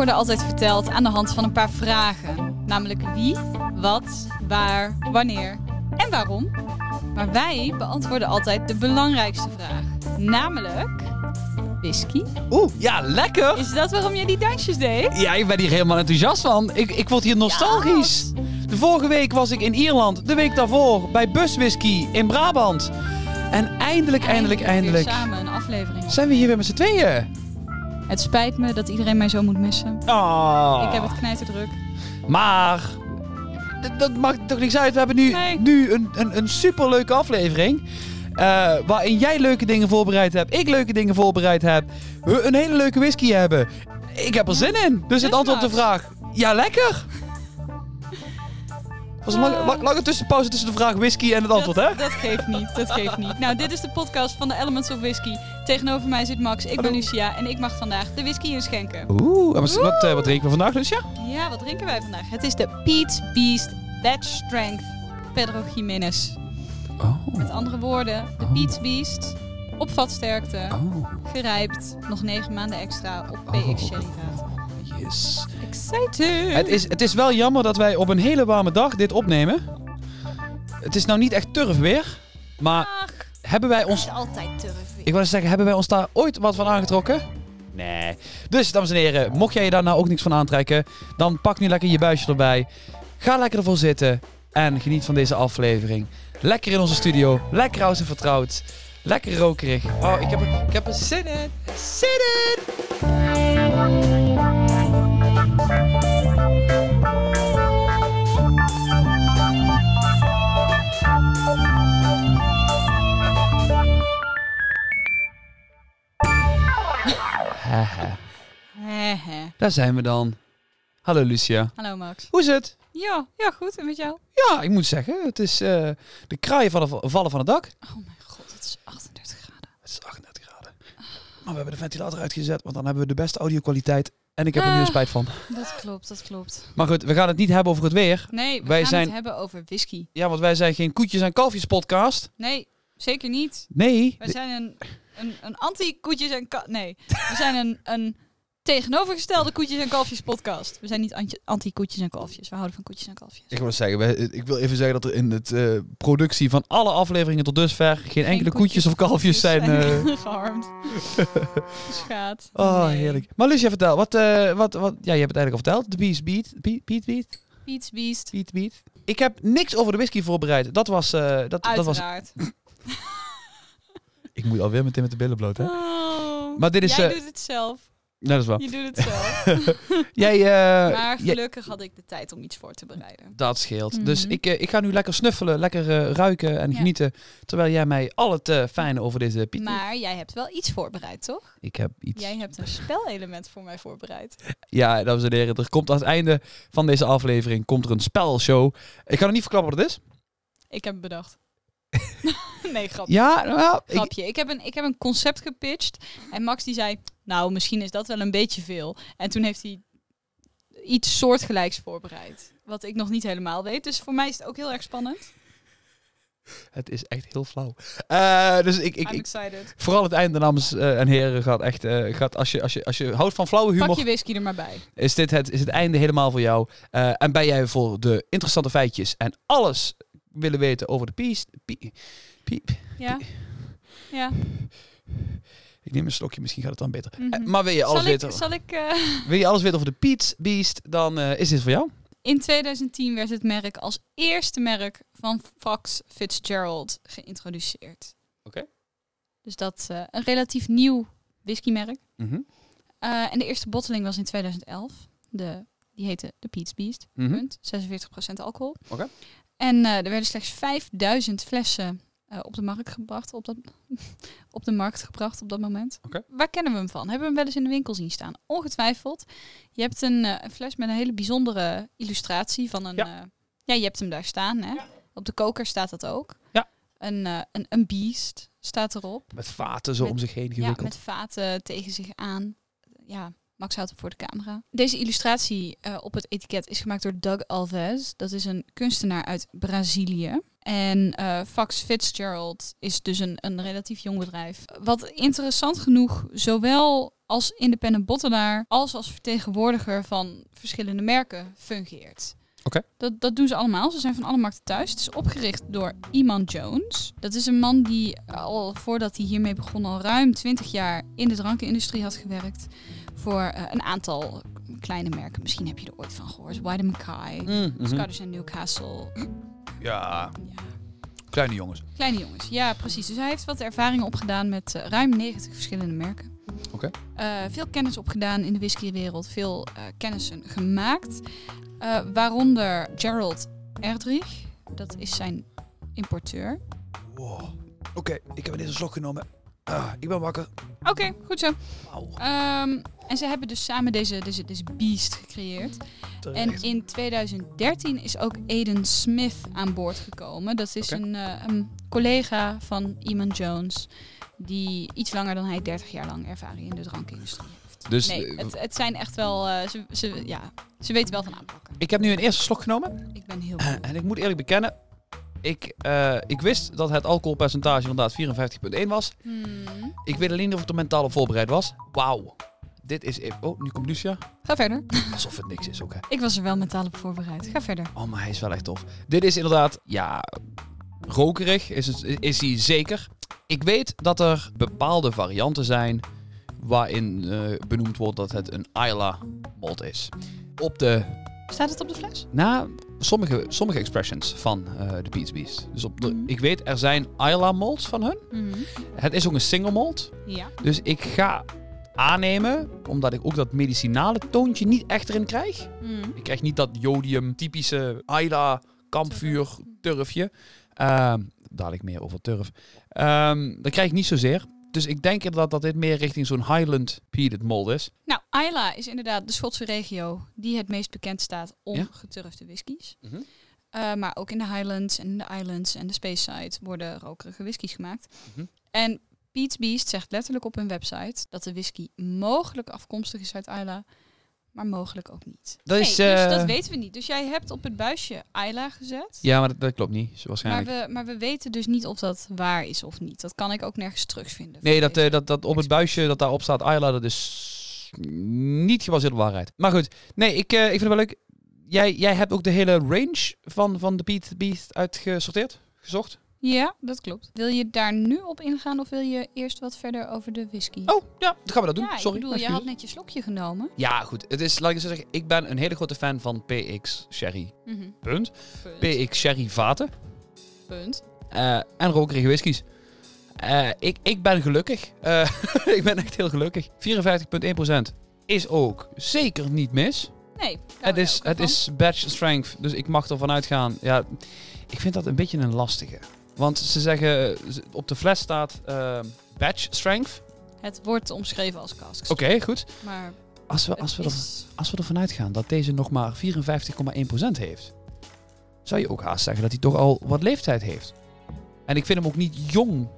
worden altijd verteld aan de hand van een paar vragen. Namelijk wie, wat, waar, wanneer en waarom. Maar wij beantwoorden altijd de belangrijkste vraag. Namelijk, whisky. Oeh, ja, lekker. Is dat waarom je die dansjes deed? Ja, ik ben hier helemaal enthousiast van. Ik, ik word hier nostalgisch. De vorige week was ik in Ierland. De week daarvoor bij Buswhisky in Brabant. En eindelijk, eindelijk, weer eindelijk samen een aflevering. zijn we hier weer met z'n tweeën. Het spijt me dat iedereen mij zo moet missen. Oh. Ik heb het knijterdruk. Maar dat maakt toch niks uit. We hebben nu, Nee. nu een, een, een superleuke aflevering. eh, waarin jij leuke dingen voorbereid hebt. Ik leuke dingen voorbereid heb. We een hele leuke whisky hebben. Ik heb er zin in. Dus het antwoord op de vraag. Ja, lekker. Was een lange, la- lange tussenpauze tussen de vraag whisky en het antwoord, dat, hè? dat geeft niet, dat geeft niet. Nou, dit is de podcast van de Elements of Whisky. Tegenover mij zit Max, ik ben. Lucia en ik mag vandaag de whisky inschenken. Oeh, en wat, wat, eh, wat drinken we vandaag, Lucia? Ja, wat drinken wij vandaag? Het is de Pete's Beast Batch Strength Pedro Jiménez. Oh. Met andere woorden, de Oh. Pete's Beast op vatsterkte, Oh, gerijpt, nog negen maanden extra op Oh. PX Sherryvaat. Excited! Het is, het is wel jammer dat wij op een hele warme dag dit opnemen. Het is nou niet echt turf weer. Maar Ach, hebben wij het ons... is altijd turf. Ik wil eens zeggen, hebben wij ons daar ooit wat van aangetrokken? Nee. Dus, dames en heren, mocht jij je daar nou ook niks van aantrekken, dan pak nu lekker je buisje erbij. Ga lekker ervoor zitten en geniet van deze aflevering. Lekker in onze studio, lekker oud en vertrouwd, lekker rokerig. Oh, ik heb er, ik heb er zin in. Zin in! Hehe. daar zijn we dan. Hallo Lucia. Hallo Max. Hoe is het? Ja, ja goed. En met jou? Ja, ik moet zeggen, het is eh, de kraaien vallen, vallen van het dak. Oh mijn god, het is 38 graden. Het is 38 graden. Maar we hebben de ventilator uitgezet, want dan hebben we de beste audio-kwaliteit. En ik heb er nu een Ah. spijt van. Dat klopt, dat klopt. Maar goed, we gaan het niet hebben over het weer. Nee, we Wij gaan zijn- het hebben over whisky. Ja, want wij zijn geen koetjes en kalfjes podcast. Nee, zeker niet. Nee. Wij zijn een, een, een anti-koetjes en ka- Nee, we zijn een, een tegenovergestelde koetjes en kalfjes podcast. We zijn niet anti- anti-koetjes en kalfjes. We houden van koetjes en kalfjes. Ik wil, zeggen, ik wil even zeggen dat er in de productie van alle afleveringen tot dusver geen, enkele koetjes of kalfjes zijn. eh. geharmd. Schaat. Oh, Nee. heerlijk. Maar Lucia, vertel. Wat, eh, wat, wat, ja, je hebt het eigenlijk al verteld. De Beast Beat. Beat, Beat, Beat. Pete's Beast. Beat, Beat. Ik heb niks over de whisky voorbereid. Dat was... eh, dat, dat was Uiteraard. ik moet alweer meteen met de billen bloot, hè? Oh, Maar dit is, Jij eh, doet het zelf. Dat is waar. Je doet het zelf. Jij, eh, maar jij- gelukkig had ik de tijd om iets voor te bereiden. dat scheelt. Mhm. Dus ik, eh, ik ga nu lekker snuffelen, lekker ruiken en Ja. genieten. Terwijl jij mij al het eh, fijne over deze Piet. Maar jij hebt wel iets voorbereid, toch? Ik heb iets. Jij hebt een spelelement voor mij voorbereid. Ja, dames en heren, er komt aan het einde van deze aflevering komt er een spelshow. Ik ga nog niet verklappen wat het is. Ik heb het bedacht. nee, grapje. Ja, nou, ik, Grapje. Ik heb, een, ik heb een concept gepitcht. En Max die zei, nou, misschien is dat wel een beetje veel. En toen heeft hij iets soortgelijks voorbereid. Wat ik nog niet helemaal weet. Dus voor mij is het ook heel erg spannend. het is echt heel flauw. Eh, dus ik, ik, ik, vooral het einde, dames eh, en heren, gaat echt, eh, gaat, als, je, als, je, als je houdt van flauwe humor, Pak je whisky er maar bij. is dit het, is het einde helemaal voor jou. En ben jij voor de interessante feitjes en alles willen weten over de pies, pie, pie- Ja? Ja. ik neem een slokje, misschien gaat het dan beter. Mhm. Eh, maar wil je alles Zal ik, weten, zal ik eh, wil je alles weten over de Piet Beast, dan eh, is dit voor jou. In 2010 werd het merk als eerste merk van Fox Fitzgerald geïntroduceerd. Oké. Dus dat is een relatief nieuw whiskymerk. Mhm. Eh, en de eerste botteling was in 2011. De, die heette de Pete's Beast. Mhm. Punt. 46% alcohol. Oké. En er werden slechts 5000 flessen eh, op de markt gebracht op dat, op de markt gebracht op dat moment. Waar kennen we hem van? Hebben we hem wel eens in de winkel zien staan? Ongetwijfeld. Je hebt een, eh, een fles met een hele bijzondere illustratie van een. Ja. Ja, ja je hebt hem daar staan. Hè? Op de koker staat dat ook. Ja. Een, eh, een, een beast staat erop. Met vaten zo Met- om zich heen Ja, gewikkeld. met vaten tegen zich aan. Ja, Max houdt hem voor de camera. Deze illustratie eh, op het etiket is gemaakt door Doug Alves. Dat is een kunstenaar uit Brazilië. En eh, Fox Fitzgerald is dus een, een relatief jong bedrijf. Wat interessant genoeg zowel als independent bottelaar als als vertegenwoordiger van verschillende merken fungeert. Oké. Dat, dat doen ze allemaal. Ze zijn van alle markten thuis. Het is opgericht door Iman Jones. Dat is een man die al voordat hij hiermee begon al ruim 20 jaar in de drankenindustrie had gewerkt. Voor eh, een aantal kleine merken. Misschien heb je er ooit van gehoord. White Mackay, Mm, mhm. Scottish Newcastle. Ja, Ja, kleine jongens. kleine jongens. Ja, precies. Dus hij heeft wat ervaringen opgedaan met eh, ruim 90 verschillende merken. Oké. Eh, veel kennis opgedaan in de whiskywereld. Veel eh, kennissen gemaakt. Waaronder Gerald Erdrich. Dat is zijn importeur. Wow. Oké, ik heb ineens een slok genomen. Ah, ik ben wakker. Oké, goed zo. Ehm, en ze hebben dus samen deze, deze, deze beast gecreëerd. En in 2013 is ook Aiden Smith aan boord gekomen. Dat is een, eh, een collega van Iman Jones. Die iets langer dan hij 30 jaar lang ervaring in de drankindustrie heeft. Dus Nee, eh, het, het zijn echt wel... eh, ze, ze, ja, ze weten wel van aanpakken. ik heb nu een eerste slok genomen. Ik ben heel. En ik moet eerlijk bekennen, ik, eh, ik wist dat het alcoholpercentage inderdaad 54,1 was. Hmm. Ik weet alleen niet of ik er mentaal op voorbereid was. Wauw. Dit is... Oh, nu komt Lucia. Ga verder. Alsof het niks is ook, hè. Ik was er wel mentaal op voorbereid. Ga verder. Oh, maar hij is wel echt tof. Dit is inderdaad, ja, rokerig is, het, is hij zeker. Ik weet dat er bepaalde varianten zijn waarin eh, benoemd wordt dat het een Isla malt is. Op de, Staat het op de fles? na sommige, sommige expressions van eh, de Pete's Beast. Dus op de, Mhm. ik weet, er zijn Isla malts van hun. Mhm. Het is ook een single malt. Ja. Dus ik ga aannemen, omdat ik ook dat medicinale toontje niet echt erin krijg. Mhm. Ik krijg niet dat jodium typische Ayla kampvuur turfje. Ehm dadelijk meer over turf. Ehm dat krijg ik niet zozeer. Dus ik denk inderdaad dat dit meer richting zo'n Highland peated mold is. Nou, Isla is inderdaad de Schotse regio die het meest bekend staat om Ja? geturfde whiskies. Mhm. Uh, maar ook in de Highlands en de Islands en de Speyside worden rokerige whiskies gemaakt. Mhm. En Pete's Beast zegt letterlijk op hun website dat de whisky mogelijk afkomstig is uit Isla, maar mogelijk ook niet. Dat Nee, is, dus eh, dat weten we niet. Dus jij hebt op het buisje Isla gezet. Ja, maar dat, dat klopt niet. Zo Maar waarschijnlijk. we, maar we weten dus niet of dat waar is of niet. Dat kan ik ook nergens terugvinden. Nee, dat, eh, dat, dat op het buisje dat daarop staat Ayla, dat is niet gebaseerd op waarheid. Maar goed, nee, ik, eh, ik vind het wel leuk. Jij, jij hebt ook de hele range van, van de Pete Beast uitgesorteerd, gezocht. Ja, dat klopt. Wil je daar nu op ingaan of wil je eerst wat verder over de whisky? Oh, ja, dan gaan we dat doen. ja, Sorry. ik bedoel, je had net je slokje genomen. Ja, goed. Het is, laat ik eens zeggen, ik ben een hele grote fan van PX Sherry. Mhm. Punt. Punt. PX Sherry vaten. Punt. eh, en rokerige whiskies. Eh, ik, ik ben gelukkig. Eh, ik ben echt heel gelukkig. 54,1% is ook zeker niet mis. Nee. het is, het is batch strength, dus ik mag ervan uitgaan. Ja, ik vind dat een beetje een lastige. Want ze zeggen, ze- op de fles staat eh, batch strength. Het wordt omschreven als cask. Oké, goed. Maar Als we, als, we er, als we ervan uitgaan dat deze nog maar 54,1% heeft, zou je ook haast zeggen dat hij toch al wat leeftijd heeft. En ik vind hem ook niet jong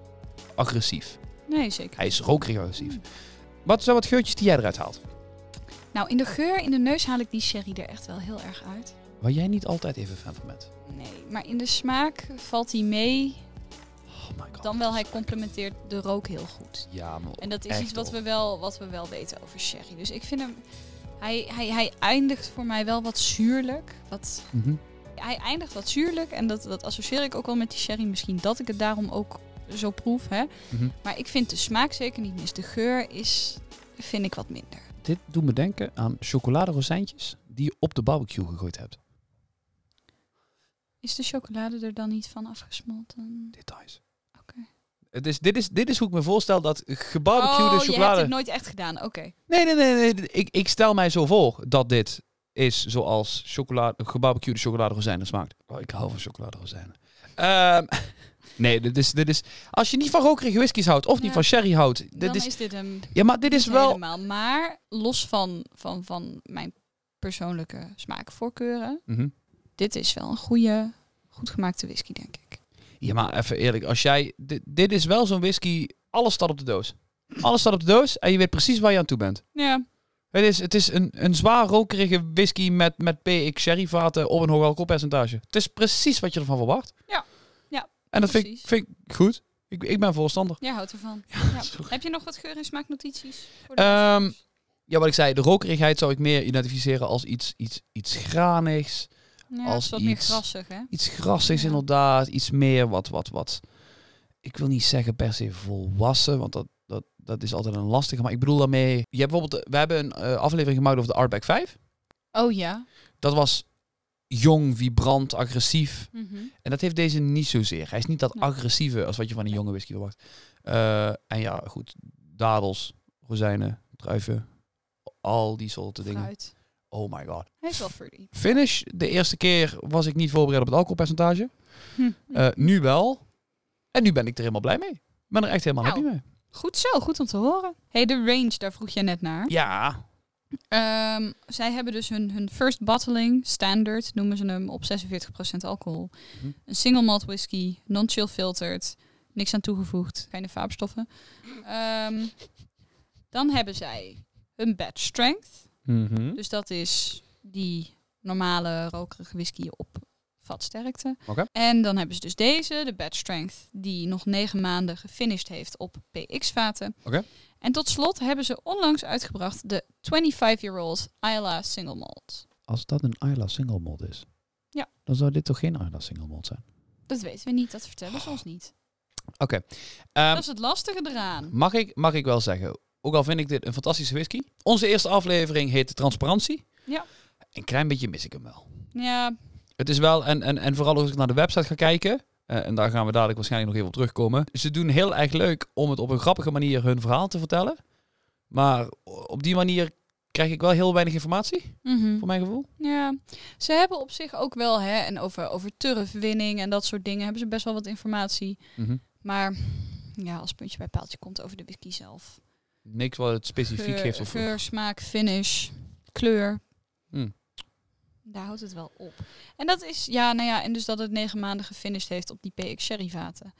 agressief. Nee, zeker. Hij is rokerig agressief. Wat zijn wat geurtjes die jij eruit haalt? Nou, in de geur, in de neus haal ik die sherry er echt wel heel erg uit. Waar jij niet altijd even fan van bent. Nee, maar in de smaak valt hij mee. Oh my god. Dan wel, hij complementeert de rook heel goed. Ja, maar En dat is iets wat op. we, wel, wat we wel weten over sherry. Dus ik vind hem... Hij, hij, hij eindigt voor mij wel wat zuurlijk. Wat, Mhm. hij eindigt wat zuurlijk. En dat, dat associeer ik ook wel met die sherry. Misschien dat ik het daarom ook zo proef. Hè? Mhm. Maar ik vind de smaak zeker niet mis. De geur is, vind ik wat minder. Dit doet me denken aan chocoladerozijntjes die je op de barbecue gegooid hebt. Is de chocolade er dan niet van afgesmolten? Details. Oké. Het is, dit, is, dit is hoe ik me voorstel dat gebarbecuede oh, je hebt chocolade... het nooit echt gedaan. Oké. Nee, nee, nee. nee. Ik, ik stel mij zo voor dat dit is zoals chocolade, gebarbecuede chocoladerozijnen smaakt. Oh, ik hou van chocoladerozijnen. Ehm nee, dit is, dit is... Als je niet van rokerige whiskies houdt of niet van sherry houdt... Dit Dan is, is dit hem ja, maar dit is wel... helemaal. Maar los van, van, van mijn persoonlijke smaakvoorkeuren... Mhm. Dit is wel een goede, goed gemaakte whisky, denk ik. Ja, maar even eerlijk. Als jij... Dit, dit is wel zo'n whisky... Alles staat op de doos. Alles staat op de doos en je weet precies waar je aan toe bent. Ja. Het is, het is een, een zwaar rokerige whisky met, met PX sherryvaten op een hoog alcoholpercentage. Het is precies wat je ervan verwacht. Ja. En dat vind vind ik goed. Ik, ik ben voorstander. Jij houdt ervan. Ja. Heb je nog wat geur- en smaaknotities? Voor de Ehm, ja, wat ik zei, de rokerigheid zou ik meer identificeren als iets, iets, iets granigs. Ja, als wat meer iets- grassig, hè? Iets grassigs Ja. inderdaad. Iets meer wat, wat, wat. Ik wil niet zeggen per se volwassen, want dat, dat, dat is altijd een lastige. Maar ik bedoel daarmee... Je hebt bijvoorbeeld, we hebben een eh, aflevering gemaakt over de Artback 5. Oh ja. Dat was jong, vibrant, agressief. Mhm. En dat heeft deze niet zozeer. Hij is niet dat Nee. agressieve als wat je van een jonge whisky verwacht. Eh, en ja, goed. Dadels, rozijnen, druiven. Al die soorten dingen. Oh my god. Hij is wel fruity. Finish, de eerste keer was ik niet voorbereid op het alcoholpercentage. Hm. Eh, nu wel. En nu ben ik er helemaal blij mee. Ik ben er echt helemaal Nou. happy mee. Goed zo, goed om te horen. hey, de range, daar vroeg je net naar. Ja. Ehm, zij hebben dus hun, hun first bottling, standard, noemen ze hem, op 46% alcohol. Hm. Een single malt whisky, non-chill filtered, niks aan toegevoegd, geen vaapstoffen. Ehm, dan hebben zij hun batch strength. Mhm. Dus dat is die normale rokerige whisky op vatsterkte. En dan hebben ze dus deze, de batch strength, die nog negen maanden gefinished heeft op PX-vaten. En tot slot hebben ze onlangs uitgebracht de 25-year-old Isla Single Malt. Als dat een Isla single malt is, Ja. dan zou dit toch geen Isla single malt zijn? Dat weten we niet, dat vertellen ze ons niet. Oké. Ehm, dat is het lastige eraan. mag, ik, mag ik wel zeggen, ook al vind ik dit een fantastische whisky. Onze eerste aflevering heet Transparantie. Ja. Een klein beetje mis ik hem wel. Ja, Het is wel, en, en, en vooral als ik naar de website ga kijken, eh, en daar gaan we dadelijk waarschijnlijk nog even op terugkomen. Ze doen heel erg leuk om het op een grappige manier hun verhaal te vertellen. Maar op die manier krijg ik wel heel weinig informatie, mhm. voor mijn gevoel. ja. Ze hebben op zich ook wel, hè, en over, over turfwinning en dat soort dingen, hebben ze best wel wat informatie. Maar ja, als puntje bij paaltje komt over de whisky zelf. Niks wat het specifiek Geur, geeft. Of, geur, smaak, finish, kleur. Hmm. Daar houdt het wel op. En dat is, ja, nou ja, en dus dat het negen maanden gefinished heeft op die PX Sherry vaten.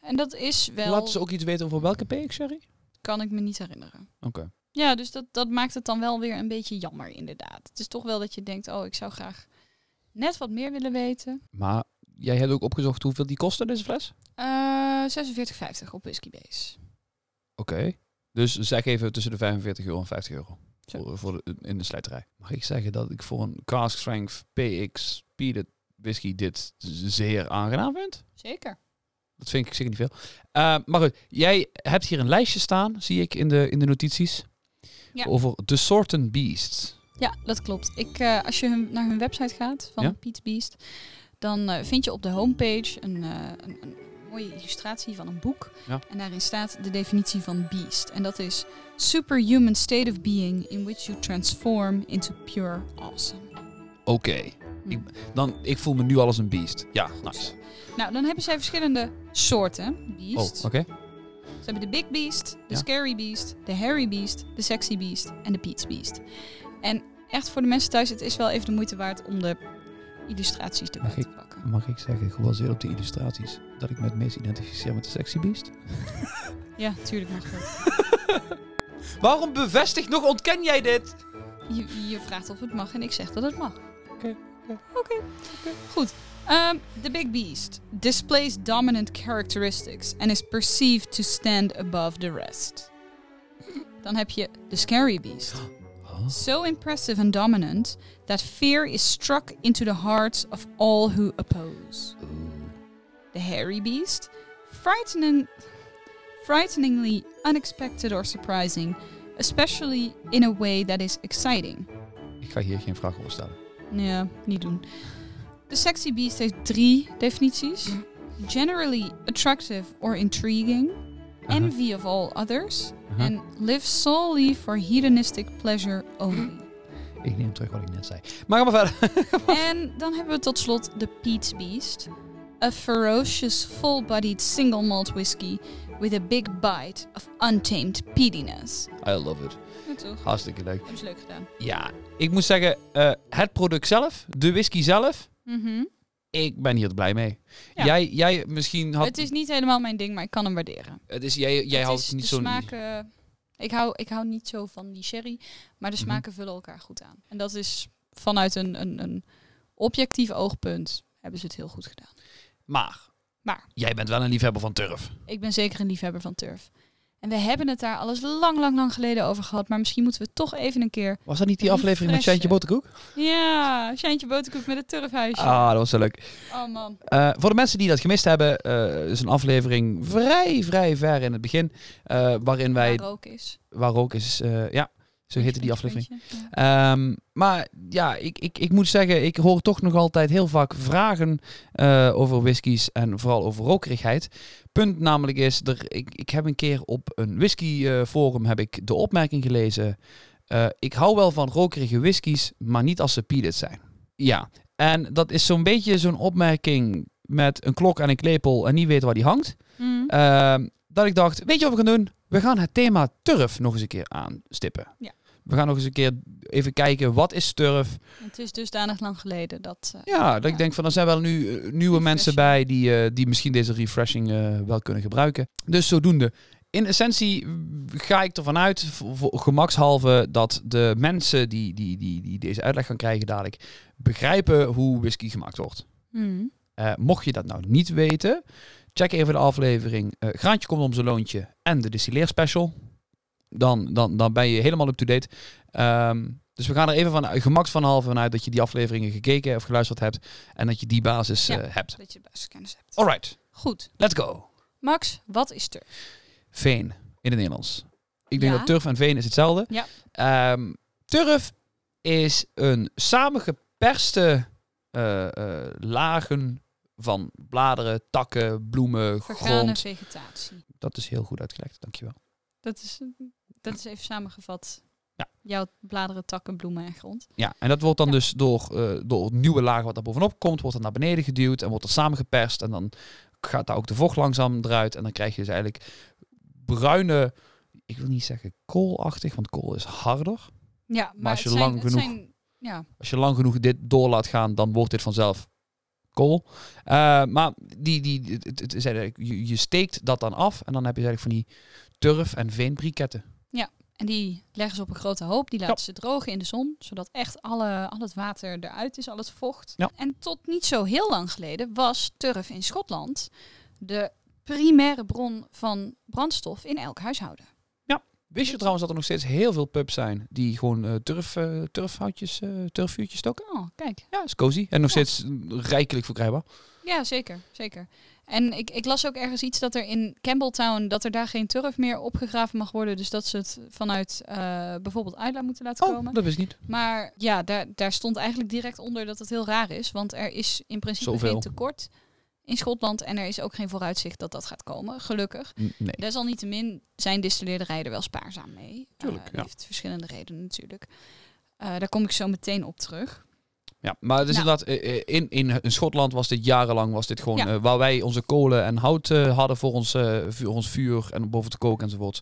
En dat is wel, Laten ze ook iets weten over welke PX Sherry? kan ik me niet herinneren. Oké. Ja, dus dat, dat maakt het dan wel weer een beetje jammer, inderdaad. Het is toch wel dat je denkt, oh, ik zou graag net wat meer willen weten. Maar jij hebt ook opgezocht hoeveel die kostte, deze fles? Eh 46,50 op Whisky Base. Oké. Dus zeg even tussen de 45 euro en 50 euro. Voor, voor de, in de slijterij. Mag ik zeggen dat ik voor een cask strength PX Peated whisky dit zeer aangenaam vind? Zeker. Dat vind ik zeker niet veel. Eh, maar goed, jij hebt hier een lijstje staan, zie ik in de, in de notities. Ja. Over The Sorten Beasts. Ja, dat klopt. Ik, eh, als je hun, naar hun website gaat van Ja? Pete's Beast, dan eh, vind je op de homepage een, een, een mooie illustratie van een boek. Ja. En daarin staat de definitie van beast. En dat is superhuman state of being in which you transform into pure awesome. Oké. Hm. Ik, dan, ik voel me nu al als een beast. Ja, nice. Nou, dan hebben zij verschillende soorten beast. Oh, oké. Ze hebben de big beast, de Ja. scary beast, de hairy beast, de sexy beast en de Pete's beast. En echt voor de mensen thuis, het is wel even de moeite waard om de illustraties erbij Mag ik- te pakken. Mag ik zeggen, gebaseerd op de illustraties, dat ik me het meest identificeer met de sexy beast? Ja, tuurlijk mag dat. Waarom bevestigt nog ontken jij dit? Je, je vraagt of het mag en ik zeg dat het mag. Oké, oké. Goed. Ehm, The Big Beast displays dominant characteristics and is perceived to stand above the rest. Dan heb je The Scary Beast. Huh? So impressive and dominant that fear is struck into the hearts of all who oppose. The Hairy Beast, frightening, frighteningly unexpected or surprising, especially in a way that is exciting. Ik ga hier geen vraag over stellen. Ja, niet doen. De sexy beast heeft drie definities. Mm. Generally attractive or intriguing. Aha. Envy of all others. And live solely for hedonistic pleasure only. Ik neem terug wat ik net zei. Maar ga maar verder. en dan hebben we tot slot de Pete's Beast. A ferocious, full-bodied single malt whiskey with a big bite of untamed peatiness. I love it. Ja, toch? Hartstikke leuk. Hebben ze leuk gedaan. Ja, ik moet zeggen, eh, het product zelf, de whisky zelf, Mhm. Ik ben hier blij mee. Ja. Jij, jij misschien had... Het is niet helemaal mijn ding, maar ik kan hem waarderen. het is, jij jij Het houdt is niet de zo'n... smaken. Ik hou, ik hou niet zo van die sherry, maar de Mhm. smaken vullen elkaar goed aan. En dat is vanuit een, een, een objectief oogpunt hebben ze het heel goed gedaan. Maar, Maar Jij bent wel een liefhebber van turf. ik ben zeker een liefhebber van turf. En we hebben het daar alles lang, lang, lang geleden over gehad. Maar misschien moeten we toch even een keer... Was dat niet die aflevering met. Sjantje Boterkoek? Ja, Sjantje Boterkoek met het turfhuisje. Ah, dat was zo leuk. Oh man. Eh, voor de mensen die dat gemist hebben, eh, is een aflevering vrij, vrij ver in het begin. eh, waarin wij, Waar ook is. waar ook is, ja, zo heette die aflevering. Ja. Ehm, maar ja, ik, ik, ik moet zeggen, ik hoor toch nog altijd heel vaak vragen eh, over whiskies en vooral over rokerigheid. Punt namelijk is, er, ik, ik heb een keer op een whisky eh, forum heb ik de opmerking gelezen. eh, ik hou wel van rokerige whiskies, maar niet als ze peated zijn. Ja, en dat is zo'n beetje zo'n opmerking met een klok en een klepel en niet weten waar die hangt. Mm. Ehm, dat ik dacht, weet je wat we gaan doen? We gaan het thema turf nog eens een keer aanstippen. Ja. We gaan nog eens een keer even kijken, wat is turf? Het is dusdanig lang geleden dat... eh, Ja, dat Ja. ik denk van, er zijn wel nu eh, nieuwe mensen bij die, eh, die misschien deze refreshing wel kunnen gebruiken. Dus zodoende. In essentie ga ik ervan uit, voor, gemakshalve, dat de mensen die, die, die, die deze uitleg gaan krijgen dadelijk, begrijpen hoe whisky gemaakt wordt. mm. Eh, mocht je dat nou niet weten, check even de aflevering Graantje komt om zijn loontje en de distilleerspecial. Dan, dan, dan ben je helemaal up-to-date. Ehm, dus we gaan er even van gemaks van halve vanuit dat je die afleveringen gekeken of geluisterd hebt en dat je die basis Ja. eh, hebt. Dat je basiskennis hebt. Alright, Goed. let's go. Max, wat is turf? Veen in het Nederlands. Ik denk Ja. dat turf en veen is hetzelfde. Ja. Ehm, turf is een samengeperste eh, eh, lagen van bladeren, takken, bloemen, Vergane grond. vegetatie. Dat is heel goed uitgelegd, dankjewel. Dat is, dat is even samengevat. Ja. Jouw bladeren, takken, bloemen en grond. Ja, en dat wordt dan Ja. dus door, eh, door het nieuwe laag wat daar bovenop komt, wordt het naar beneden geduwd en wordt er samengeperst. En dan gaat daar ook de vocht langzaam eruit. En dan krijg je dus eigenlijk bruine, ik wil niet zeggen koolachtig, want kool is harder. Ja, maar, als je zijn, lang genoeg- zijn- ja, Als je lang genoeg dit door laat gaan, dan wordt dit vanzelf kool. Eh, maar die, die, het, het je, je steekt dat dan af en dan heb je dus eigenlijk van die turf- en veenbriketten. En die leggen ze op een grote hoop. Die laten ze drogen in de zon. Zodat echt alle, al het water eruit is, al het vocht. Ja. En tot niet zo heel lang geleden was turf in Schotland de primaire bron van brandstof in elk huishouden. Wist je trouwens dat er nog steeds heel veel pubs zijn die gewoon eh, turf, eh, turfhoutjes, eh, turfvuurtjes stoken? Oh, kijk. Ja, is cozy. En nog Ja. steeds rijkelijk verkrijgbaar. Ja, zeker. zeker. En ik, ik las ook ergens iets dat er in Campbelltown, dat er daar geen turf meer opgegraven mag worden. Dus dat ze het vanuit eh, bijvoorbeeld Uitla moeten laten Oh, komen. dat wist niet. Maar ja, daar, daar stond eigenlijk direct onder dat het heel raar is. Want er is in principe Zoveel. geen tekort in Schotland. En er is ook geen vooruitzicht dat dat gaat komen, gelukkig. Nee. Desalniettemin zijn distilleerderijen er wel spaarzaam mee. Tuurlijk, Eh, ja. heeft verschillende redenen natuurlijk. Eh, daar kom ik zo meteen op terug. Ja, maar het is Nou. inderdaad, eh, eh, in, in, in Schotland was dit jarenlang was dit gewoon Ja. eh, waar wij onze kolen en hout hadden voor ons, vuur, ons vuur en boven te koken enzovoort.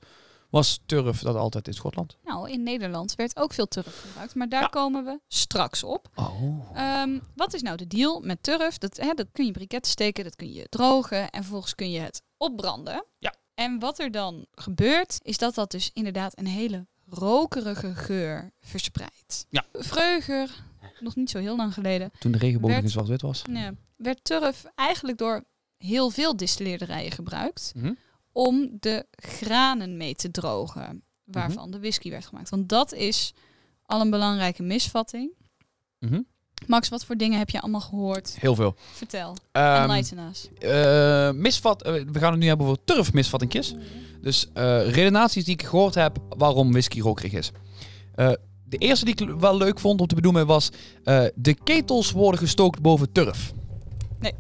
Was turf dat altijd in Schotland. Nou, in Nederland werd ook veel turf gebruikt. Maar daar Ja. komen we straks op. Oh. Ehm, wat is nou de deal met turf? Dat, hè, dat kun je briketten steken, dat kun je drogen en vervolgens kun je het opbranden. Ja. En wat er dan gebeurt, is dat dat dus inderdaad een hele rokerige geur verspreidt. Ja. Vreugger, nog niet zo heel lang geleden, Toen de regenboog zwart-wit was. ja, werd turf eigenlijk door heel veel distilleerderijen gebruikt Mhm. om de granen mee te drogen Mhm. waarvan de whisky werd gemaakt. Want dat is al een belangrijke misvatting. Mhm. Max, wat voor dingen heb je allemaal gehoord? Heel veel. Vertel. Ehm, Enlighten us. eh, misvat, eh, we gaan het nu hebben over turfmisvattingjes. Dus eh redenaties die ik gehoord heb waarom whisky rokerig is. De eerste die ik wel leuk vond om te benoemen was... eh, de ketels worden gestookt boven turf. Nee.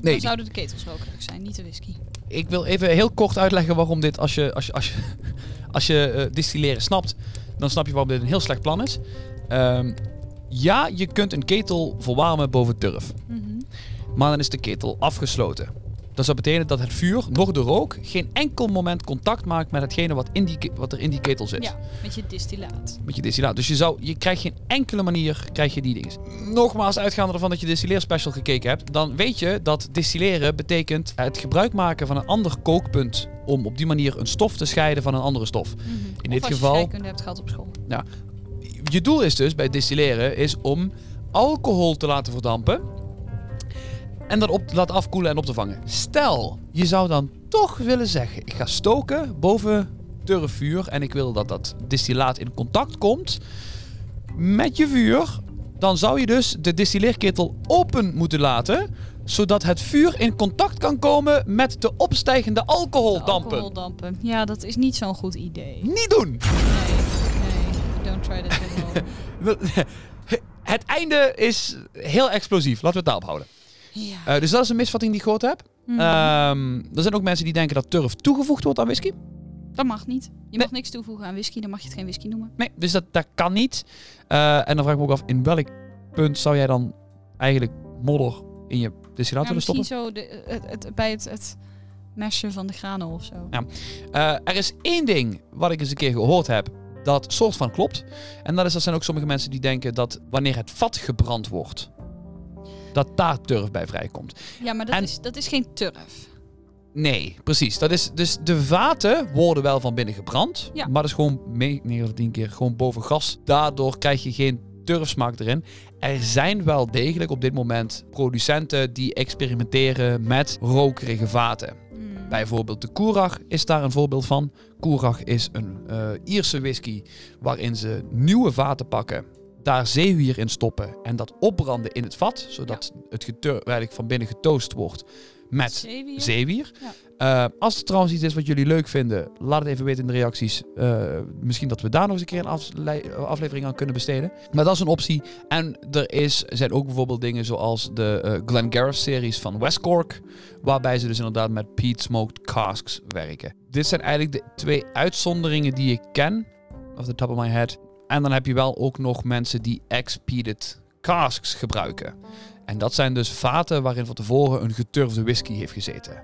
Nee, Dan zouden de ketels rokerig zijn, niet de whisky. ik wil even heel kort uitleggen waarom dit... Als je, als je, als je, als je eh, distilleren snapt, dan snap je waarom dit een heel slecht plan is. Ehm, ja, je kunt een ketel verwarmen boven turf. Maar dan is de ketel afgesloten. Dat zou betekenen dat het vuur, nog de rook, geen enkel moment contact maakt met hetgene wat, in die, wat er in die ketel zit. Ja, met je distillaat. Met je distillaat. Dus je, zou, je krijgt geen enkele manier krijg je die dingen. Nogmaals, uitgaande ervan dat je distilleerspecial gekeken hebt, dan weet je dat distilleren betekent het gebruik maken van een ander kookpunt om op die manier een stof te scheiden van een andere stof. In dit of geval- je hebt gehad op school. Je doel is dus bij distilleren is om alcohol te laten verdampen en dat op te laten afkoelen en op te vangen. Stel, je zou dan toch willen zeggen: ik ga stoken boven turfvuur en ik wil dat dat distillaat in contact komt met je vuur. Dan zou je dus de distilleerketel open moeten laten, zodat het vuur in contact kan komen met de opstijgende alcoholdampen. Alcoholdampen. Ja, dat is niet zo'n goed idee. Nee, Niet doen! nee. Don't try that at. Het einde is heel explosief. Laten we het daarop houden. Ja. Eh, dus dat is een misvatting die ik gehoord heb. Mhm. Ehm, er zijn ook mensen die denken dat turf toegevoegd wordt aan whisky. dat mag niet. Je Nee. mag niks toevoegen aan whisky, dan mag je het geen whisky noemen. Nee, dus dat, dat kan niet. Eh, en dan vraag ik me ook af, in welk punt zou jij dan eigenlijk modder in je distillaat Ja, willen stoppen? misschien zo de, het, het, bij het, het mesje van de granen of zo. Ja. Eh, er is één ding wat ik eens een keer gehoord heb, dat soort van klopt. En dat is, dat zijn ook sommige mensen die denken dat wanneer het vat gebrand wordt, dat daar turf bij vrijkomt. Ja, maar dat, En- is, dat is geen turf. Nee, precies. Dat is, dus de vaten worden wel van binnen gebrand. Ja. Maar dat is gewoon 9 of 10 keer gewoon boven gas. Daardoor krijg je geen turfsmaak erin. Er zijn wel degelijk op dit moment producenten die experimenteren met rokerige vaten. Hmm. Bijvoorbeeld de Koerach is daar een voorbeeld van. Koerach is een eh, Ierse whisky waarin ze nieuwe vaten pakken, daar zeewier in stoppen en dat opbranden in het vat, zodat het getur van binnen getoost wordt met Zeewier? zeewier. Ja. Eh, als er trouwens iets is wat jullie leuk vinden, laat het even weten in de reacties. Eh, misschien dat we daar nog eens een keer een afle- aflevering aan kunnen besteden. Maar dat is een optie. En er is, zijn ook bijvoorbeeld dingen zoals de eh Glengarriff series van West Cork. Waarbij ze dus inderdaad met peat smoked casks werken. Dit zijn eigenlijk de twee uitzonderingen die ik ken. Off the top of my head. En dan heb je wel ook nog mensen die ex-peated casks gebruiken. En dat zijn dus vaten waarin van tevoren een geturfde whisky heeft gezeten.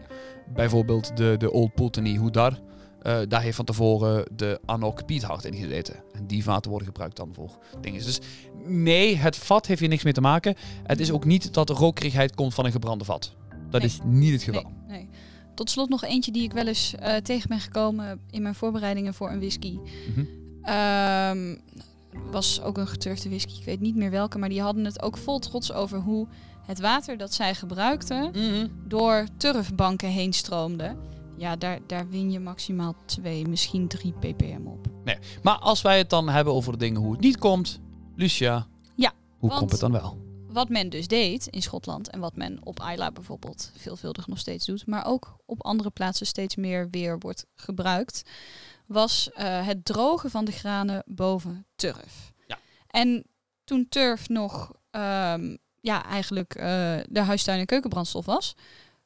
Bijvoorbeeld de, de Old Pulteney Houdar. eh daar heeft van tevoren de Anok Piethard in gezeten. En die vaten worden gebruikt dan voor dingen. Dus nee, het vat heeft hier niks mee te maken. Het is ook niet dat er rokerigheid komt van een gebrande vat. Dat Nee. is niet het geval. Nee, nee. Tot slot nog eentje die ik wel eens eh, tegen ben gekomen in mijn voorbereidingen voor een whisky. Mhm. Ehm, was ook een geturfde whisky, ik weet niet meer welke, maar die hadden het ook vol trots over hoe het water dat zij gebruikten Mhm. door turfbanken heen stroomde. Ja, daar, daar win je maximaal 2, misschien 3 ppm op. Maar als wij het dan hebben over de dingen hoe het niet komt, Lucia, Ja, hoe komt het dan wel? Wat men dus deed in Schotland en wat men op Isla bijvoorbeeld veelvuldig nog steeds doet, maar ook op andere plaatsen steeds meer weer wordt gebruikt, was eh, het drogen van de granen boven turf. Ja. En toen turf nog ehm, ja, eigenlijk eh, de huistuin- en keukenbrandstof was,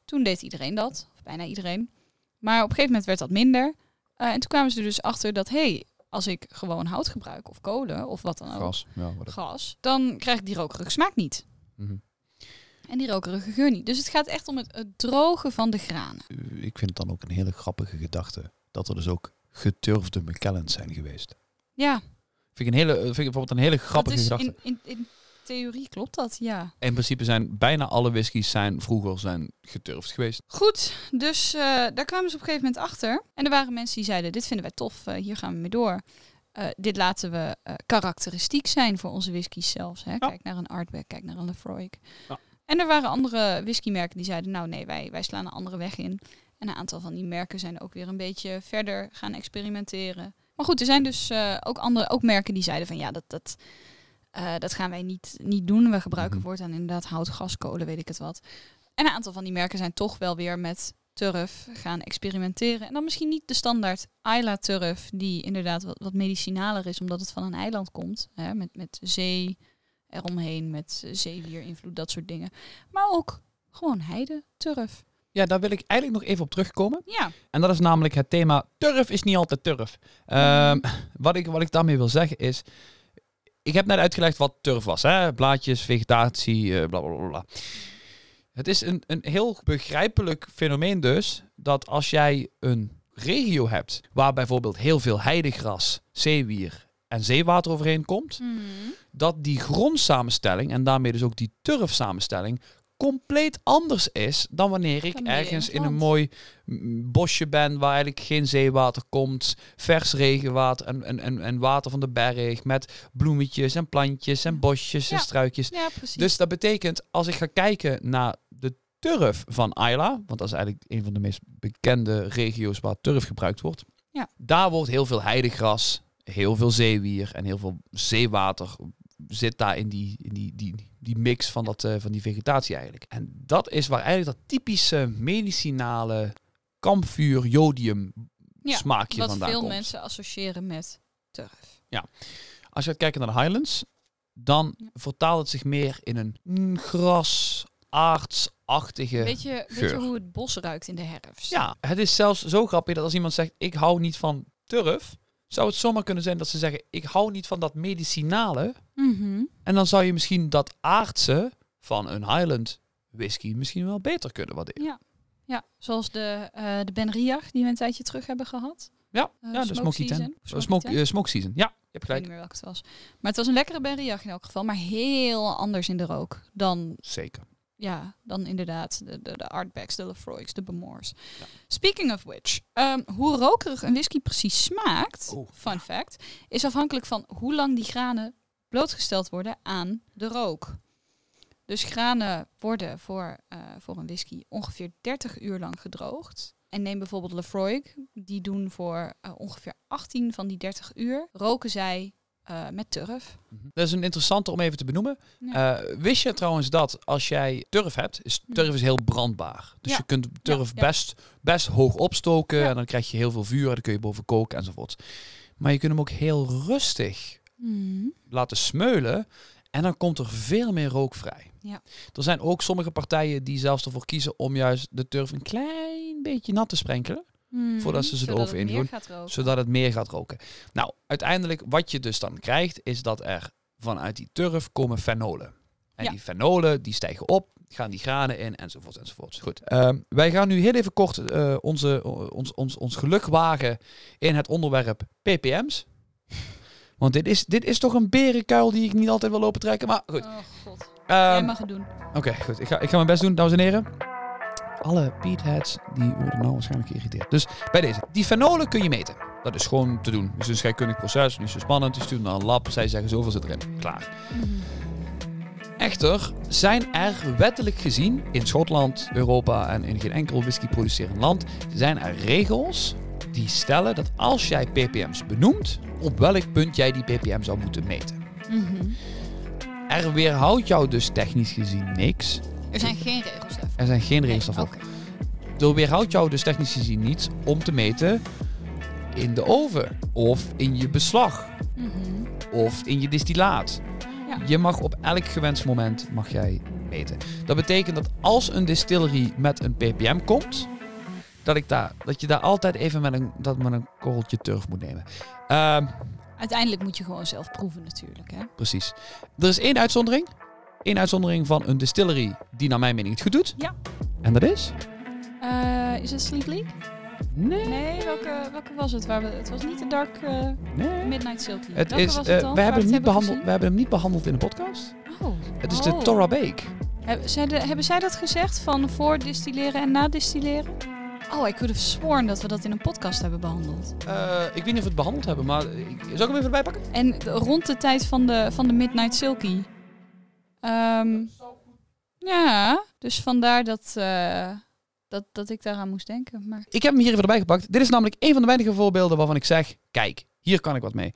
toen deed iedereen dat, of bijna iedereen. Maar op een gegeven moment werd dat minder. Eh, en toen kwamen ze er dus achter dat, hé, hey, als ik gewoon hout gebruik of kolen of wat dan ook, Gas. Ja, gas, dan krijg ik die rokerige smaak niet. Mhm. En die rokerige geur niet. Dus het gaat echt om het, het drogen van de granen. Ik vind het dan ook een hele grappige gedachte dat er dus ook geturfde McKellens zijn geweest. Ja, Vind ik, een hele, vind ik bijvoorbeeld een hele grappige dat is in, in, in theorie klopt dat, ja. In principe zijn bijna alle whiskies zijn vroeger zijn geturfd geweest. Goed, dus eh, daar kwamen ze op een gegeven moment achter. En er waren mensen die zeiden, dit vinden wij tof, eh, hier gaan we mee door. Eh, dit laten we karakteristiek zijn voor onze whiskies zelfs. Hè? Kijk naar een Artback, kijk naar een Lefroy. Ja. En er waren andere whiskymerken die zeiden, nou nee, wij, wij slaan een andere weg in. En een aantal van die merken zijn ook weer een beetje verder gaan experimenteren. Maar goed, er zijn dus eh, ook, andere, ook merken die zeiden van ja, dat, dat, eh, dat gaan wij niet, niet doen. We gebruiken Mhm. voortaan inderdaad hout, gas, kolen, weet ik het wat. En een aantal van die merken zijn toch wel weer met turf gaan experimenteren. En dan misschien niet de standaard Isla turf, die inderdaad wat, wat medicinaler is, omdat het van een eiland komt. Hè, met, met zee eromheen, met zeewierinvloed, dat soort dingen. Maar ook gewoon heide turf. Ja, daar wil ik eigenlijk nog even op terugkomen. Ja, En dat is namelijk het thema turf is niet altijd turf. Ehm, wat, ik, wat ik daarmee wil zeggen is... Ik heb net uitgelegd wat turf was. Hè? Blaadjes, vegetatie, eh, bla bla bla. Het is een, een heel begrijpelijk fenomeen dus... dat als jij een regio hebt... waar bijvoorbeeld heel veel heidegras, zeewier en zeewater overheen komt... dat die grondsamenstelling en daarmee dus ook die turfsamenstelling compleet anders is dan wanneer ik Dan midden in ergens in een mooi bosje ben waar eigenlijk geen zeewater komt, vers regenwater en, en, en, en water van de berg met bloemetjes en plantjes en bosjes en struikjes. ja precies. Dus dat betekent, als ik ga kijken naar de turf van Ayla, want dat is eigenlijk een van de meest bekende regio's waar turf gebruikt wordt. Ja. Daar wordt heel veel heidegras, heel veel zeewier en heel veel zeewater zit daar in die, in die, die, die mix van, dat, eh, van die vegetatie eigenlijk. En dat is waar eigenlijk dat typische medicinale kampvuur jodium Ja, smaakje Wat vandaan veel komt. mensen associëren met turf. Als je gaat kijken naar de Highlands, dan Ja. vertaalt het zich meer in een mm, gras, aardsachtige... Weet je, weet geur. je hoe het bos ruikt in de herfst? Ja, het is zelfs zo grappig dat als iemand zegt, ik hou niet van turf, zou het zomaar kunnen zijn dat ze zeggen, ik hou niet van dat medicinale. Mhm. En dan zou je misschien dat aardse van een Highland whisky misschien wel beter kunnen waarderen. Ja, zoals de, eh de Ben Riach die we een tijdje terug hebben gehad. Ja, Eh, ja de Smoky. Ten. Smoke, eh, smoke Season. Ja, je hebt Ik weet gelijk. niet meer welke het was. Maar het was een lekkere Ben Riach in elk geval, maar heel anders in de rook dan, Zeker. Ja, dan inderdaad de, de, de Artbacks, de Lefroy's, de Bemoors. Speaking of which, ehm, hoe rokerig een whisky precies smaakt, Oeh. fun fact, is afhankelijk van hoe lang die granen blootgesteld worden aan de rook. Dus granen worden voor, eh, voor een whisky ongeveer 30 uur lang gedroogd. En neem bijvoorbeeld Lefroy, die doen voor eh, ongeveer 18 van die 30 uur, roken zij eh, met turf. Dat is een interessante om even te benoemen. Ja. Eh, wist je trouwens dat als jij turf hebt, is turf is heel brandbaar. Dus Ja. je kunt turf Ja. Best, best hoog opstoken en dan krijg je heel veel vuur en dan kun je boven koken enzovoort. Maar je kunt hem ook heel rustig Mhm. laten smeulen en dan komt er veel meer rook vrij. Ja. Er zijn ook sommige partijen die zelfs ervoor kiezen om juist de turf een klein beetje nat te sprenkelen, Mhm. Voordat ze ze erover het in doen, zodat het meer gaat roken. Nou, uiteindelijk wat je dus dan krijgt is dat er vanuit die turf komen fenolen. En Ja. die fenolen die stijgen op, gaan die granen in enzovoort enzovoort. Goed. Ehm, wij gaan nu heel even kort eh, onze, ons, ons, ons geluk wagen in het onderwerp ppm's. Want dit is, dit is toch een berenkuil die ik niet altijd wil lopen trekken. Maar goed. Oh god, Ehm, jij mag het doen. Oké, goed. Ik ga, ik ga mijn best doen, dames en heren. Alle peatheads die worden nou waarschijnlijk geïrriteerd. Dus bij deze. Die fenolen kun je meten. Dat is gewoon te doen. Dus een scheikundig proces, niet zo spannend. Je stuurt naar een lab, zij zeggen zoveel zit erin. Klaar. Mhm. Echter zijn er wettelijk gezien in Schotland, Europa en in geen enkel whisky producerend land zijn er regels die stellen dat als jij ppm's benoemt, op welk punt jij die ppm zou moeten meten. Mhm. Er weerhoudt jou dus technisch gezien niks. Er zijn geen regels Er zijn geen Nee, regels daarvoor. oké. Er weerhoudt jou dus technisch gezien niet om te meten in de oven of in je beslag Mhm. of in je distillaat. Ja. Je mag op elk gewenst moment mag jij meten. Dat betekent dat als een distillery met een ppm komt, dat, ik daar, dat je daar altijd even met een, dat met een korreltje turf moet nemen. Ehm, Uiteindelijk moet je gewoon zelf proeven natuurlijk. Hè? precies. Er is één uitzondering. Eén uitzondering van een distillery die naar mijn mening het goed doet. Ja. En dat is? Eh, is het Sleep League? Nee. Nee, welke, welke was het? Waar we, het was niet de Dark eh, nee. Midnight Silky. Het welke is, was eh, het dan? we, hebben hem het niet behandeld, we hebben hem niet behandeld in de podcast. Oh. Het is Oh. de Torah Bake. Hebben zij, de- hebben zij dat gezegd van voor distilleren en na distilleren? Oh, ik could have sworn dat we dat in een podcast hebben behandeld. Eh, ik weet niet of we het behandeld hebben, maar ik, zal ik hem even erbij pakken? En de- rond de tijd van de, van de Midnight Silky. Ehm, ja, dus vandaar dat, eh, dat, dat ik daaraan moest denken. Maar Ik heb hem hier even erbij gepakt. Dit is namelijk een van de weinige voorbeelden waarvan ik zeg, kijk, hier kan ik wat mee.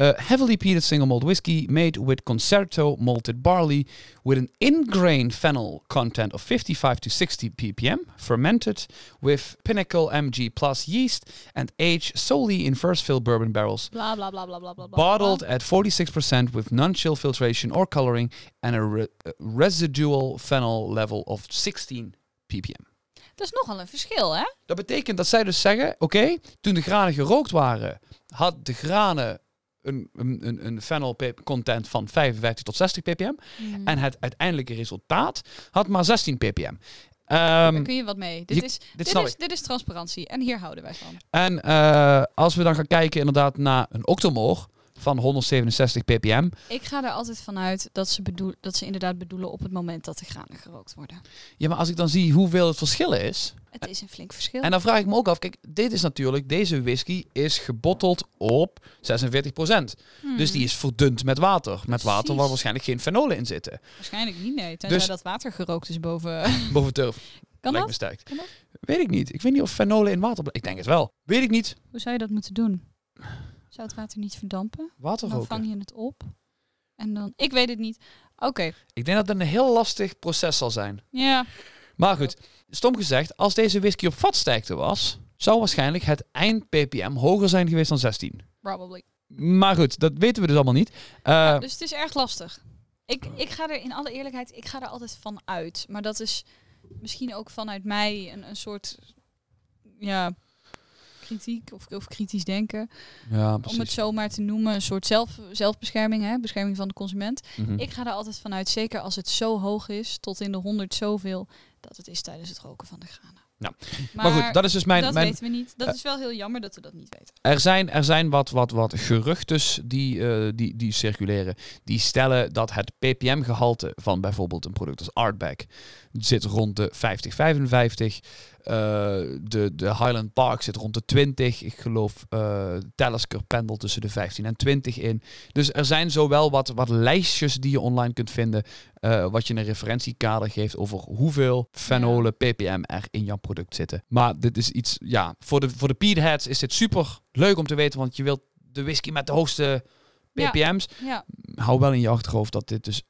Uh, heavily peated single malt whiskey made with concerto malted barley with an in-grain fennel content of 55 to 60 ppm, fermented with Pinnacle MG plus yeast and aged solely in first fill bourbon barrels. Bottled at 46% with non-chill filtration or coloring and a re- a residual fennel level of 16 ppm. Dat is nogal een verschil, hè? Dat betekent dat zij dus zeggen, oké, toen de granen gerookt waren, had de granen een, een, een, pp- content van 55 tot 60 ppm. Hmm. En het uiteindelijke resultaat had maar 16 ppm. Ehm, Daar kun je wat mee. Dit, je- is, dit is, dit is transparantie en hier houden wij van. En eh, als we dan gaan kijken inderdaad naar een octomor, van 167 ppm. Ik ga er altijd vanuit dat ze, bedoel, dat ze inderdaad bedoelen op het moment dat de granen gerookt worden. Ja, maar als ik dan zie hoeveel het verschil is. Het is een flink verschil. En dan vraag ik me ook af, kijk, dit is natuurlijk, deze whisky is gebotteld op 46%. Dus die is verdund met water. Met water waar Hmm. Waarschijnlijk geen fenolen in zitten. Waarschijnlijk niet, nee. Tenzij Dus- dat water gerookt is boven... Boven turf. Kan Lijkt dat? me sterk. Kan dat? Weet ik niet. Ik weet niet of fenolen in water... Ik denk het wel. Weet ik niet. Hoe zou je dat moeten doen? Zou het water niet verdampen? Water Dan vang je het op. En dan... Ik weet het niet. Oké. Ik denk dat het een heel lastig proces zal zijn. Ja. Maar goed, stom gezegd, als deze whisky op vatsterkte was, zou waarschijnlijk het eind ppm hoger zijn geweest dan 16. Probably. Maar goed, dat weten we dus allemaal niet. Eh, Ja, dus het is erg lastig. Ik, ik ga er in alle eerlijkheid, ik ga er altijd van uit. Maar dat is misschien ook vanuit mij een, een soort ja, kritiek of, of kritisch denken. ja, Om het zo maar te noemen, een soort zelf, zelfbescherming, hè? bescherming van de consument. Mhm. Ik ga er altijd vanuit, zeker als het zo hoog is, tot in de 100 zoveel, dat het is tijdens het roken van de granen. Ja. Maar, Maar goed, dat is dus mijn... dat mijn weten we niet. Dat is wel heel jammer dat we dat niet weten. er zijn, er zijn wat, wat, wat geruchtes die, eh, die, die circuleren. Die stellen dat het ppm-gehalte van bijvoorbeeld een product als Artback zit rond de 50, 55. Eh, de, de Highland Park zit rond de 20. Ik geloof eh Talisker pendelt tussen de 15 en 20 in. Dus er zijn zowel wat, wat lijstjes die je online kunt vinden. eh, wat je een referentiekader geeft over hoeveel fenolen ppm er in jouw product zitten. Maar dit is iets, ja, voor de, voor de peatheads is dit super leuk om te weten. Want je wilt de whisky met de hoogste Ja. ppm's. Ja, Hou wel in je achterhoofd dat dit dus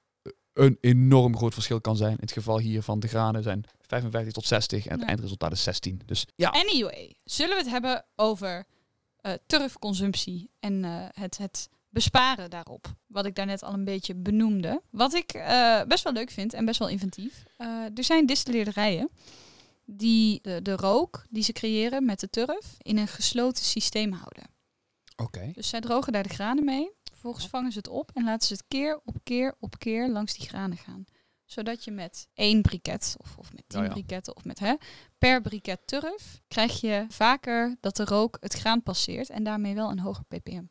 een enorm groot verschil kan zijn. In het geval hier van de granen zijn 55 tot 60 en het Ja. eindresultaat is 16. Dus ja, Anyway, zullen we het hebben over eh turfconsumptie en eh, het, het besparen daarop. Wat ik daarnet al een beetje benoemde. Wat ik eh, best wel leuk vind en best wel inventief. Er zijn distilleerderijen die de, de rook die ze creëren met de turf in een gesloten systeem houden. oké. Dus zij drogen daar de granen mee. Vervolgens vangen ze het op en laten ze het keer op keer op keer langs die granen gaan. Zodat je met één briket of, of met tien Ja, ja. briketten of met hè, per briket turf krijg je vaker dat de rook het graan passeert en daarmee wel een hoger ppm.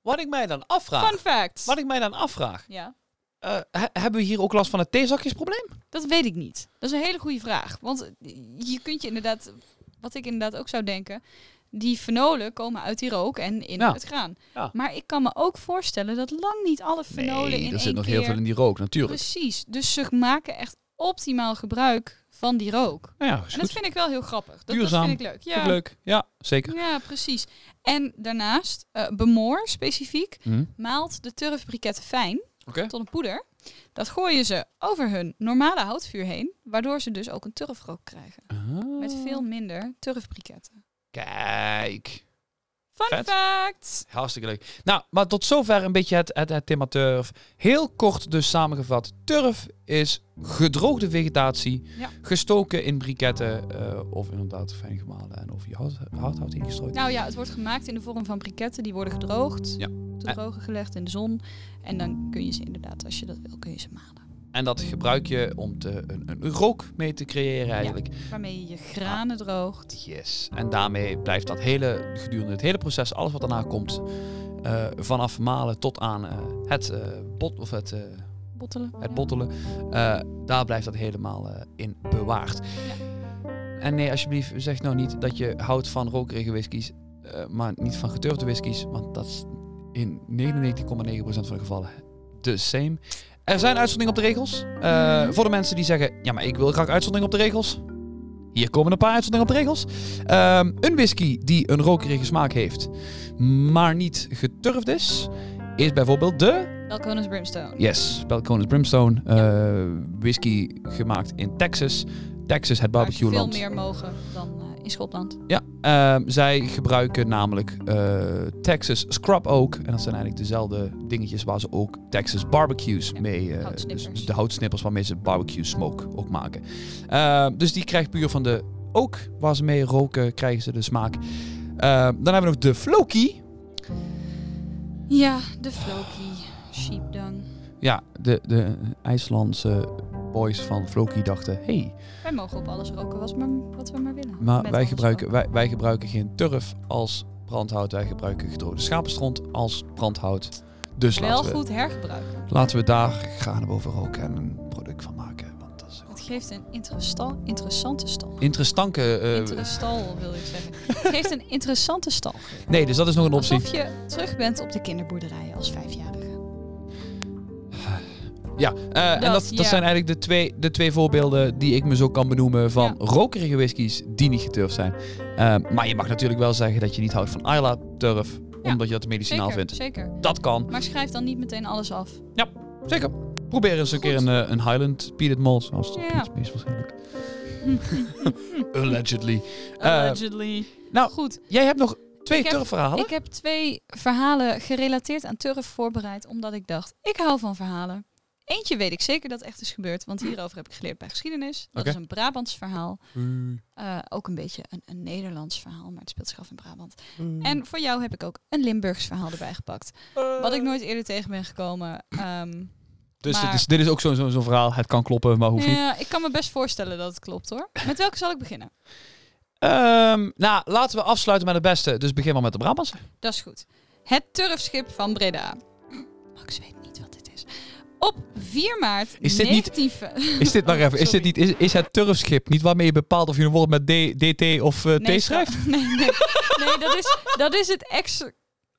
Wat ik mij dan afvraag. Fun fact! Wat ik mij dan afvraag. Ja, eh, he- hebben we hier ook last van het theezakjesprobleem? dat weet ik niet. Dat is een hele goede vraag. Want je kunt je inderdaad, wat ik inderdaad ook zou denken, die fenolen komen uit die rook en in Ja. het graan. Ja. Maar ik kan me ook voorstellen dat lang niet alle fenolen in Nee, één er zit nog keer... heel veel in die rook, natuurlijk. Precies. Dus ze maken echt optimaal gebruik van die rook. Nou ja, En dat vind ik wel heel grappig. Dat, dat Duurzaam. vind ik leuk. Ja, leuk. Ja, zeker. ja precies. En daarnaast, eh Bemoor specifiek, Hm. maalt de turfbriketten fijn Oké. tot een poeder. Dat gooien ze over hun normale houtvuur heen, waardoor ze dus ook een turfrook krijgen. Met Ah. veel minder turfbriketten. Kijk. Fun Vet. fact! Hartstikke leuk. Nou, maar tot zover een beetje het, het, het thema turf. Heel kort dus samengevat. Turf is gedroogde vegetatie, Ja. gestoken in briketten eh, of inderdaad fijn gemalen en over je hout, hardhout ingestrooid. Nou ja, het wordt gemaakt in de vorm van briketten. Die worden gedroogd, Ja. te En- drogen gelegd in de zon. En dan kun je ze inderdaad, als je dat wil, kun je ze malen. En dat gebruik je om te, een, een rook mee te creëren eigenlijk. Waarmee je je granen droogt. Yes. En daarmee blijft dat hele, gedurende het hele proces, alles wat daarna komt, eh, vanaf malen tot aan eh, het, bot, of het, Bottelen. het bottelen, daar blijft dat helemaal in bewaard. En nee, alsjeblieft, zeg nou niet dat je houdt van rokerige whiskies, maar niet van geturfde whiskies, want dat is in 99,9% van de gevallen de same. Er zijn uitzonderingen op de regels. Eh. Voor de mensen die zeggen, ja, maar ik wil graag uitzonderingen op de regels. Hier komen een paar uitzonderingen op de regels. Ehm, een whisky die een rokerige smaak heeft, maar niet geturfd is, is bijvoorbeeld de Balcones Brimstone. Yes, Balcones Brimstone. eh, whisky gemaakt in Texas. Texas, het Waar ze barbecue veel meer mogen dan eh, in Schotland. Ja, ehm, zij gebruiken namelijk eh, Texas Scrub Oak. En dat zijn eigenlijk dezelfde dingetjes waar ze ook Texas barbecues Ja, mee... houtsnippers. dus de houtsnippers waarmee ze barbecue smoke ook maken. Ehm, dus die krijgt puur van de oak waar ze mee roken, krijgen ze de smaak. Ehm, dan hebben we nog de Floki. Ja, de Floki. Sheepdung. Ja, de, de IJslandse boys van Floki dachten... Hey, Wij mogen op alles roken wat, maar, wat we maar willen. Maar wij gebruiken, wij, wij gebruiken geen turf als brandhout. Wij gebruiken gedroogde schapenstront als brandhout. Dus Wel laten we, goed hergebruiken. laten we daar graag boven roken en een product van maken. Want dat is Het geeft een interessant, interessante stal. Interessanke... eh, Interesstal wil ik zeggen. Het geeft een interessante stal. nee, dus dat is nog een optie. Alsof je terug bent op de kinderboerderij als vijfjarige. Ja, eh, en Dat, dat, dat ja. zijn eigenlijk de twee, de twee voorbeelden die ik me zo kan benoemen van Ja. rokerige whiskies die niet geturfd zijn. Eh, maar je mag natuurlijk wel zeggen dat je niet houdt van Isla turf, Ja, omdat je dat medicinaal Zeker, vindt. zeker. Dat kan. Maar schrijf dan niet meteen alles af. Zeker. Probeer eens een keer een, eh, een Highland Peanut Malt. Als het Ja. meest waarschijnlijk. Allegedly. Allegedly. nou, Goed, Jij hebt nog twee Ik heb- turfverhalen? ik heb twee verhalen gerelateerd aan turf voorbereid, omdat ik dacht, ik hou van verhalen. Eentje weet ik zeker dat echt is gebeurd, want hierover heb ik geleerd bij geschiedenis. Dat is een Brabants verhaal. Eh, ook een beetje een, een Nederlands verhaal, maar het speelt zich af in Brabant. En voor jou heb ik ook een Limburgs verhaal erbij gepakt. Wat ik nooit eerder tegen ben gekomen. Ehm, Dus maar- dit, is, dit is ook zo'n zo, zo'n verhaal. Het kan kloppen, maar hoeft niet. ja, ik kan me best voorstellen dat het klopt hoor. Met welke zal ik beginnen? Ehm, nou, laten we afsluiten met het beste. Dus begin maar met de Brabantse. Dat is goed. Het turfschip van Breda. Max weet 4 maart Is dit niet- 19... Is dit maar Oh, even, is, dit niet, is, is het turfschip niet waarmee je bepaalt of je een woord met D, DT of eh, Nee, T schrijft? Nee, nee. nee dat, is, dat is het ex,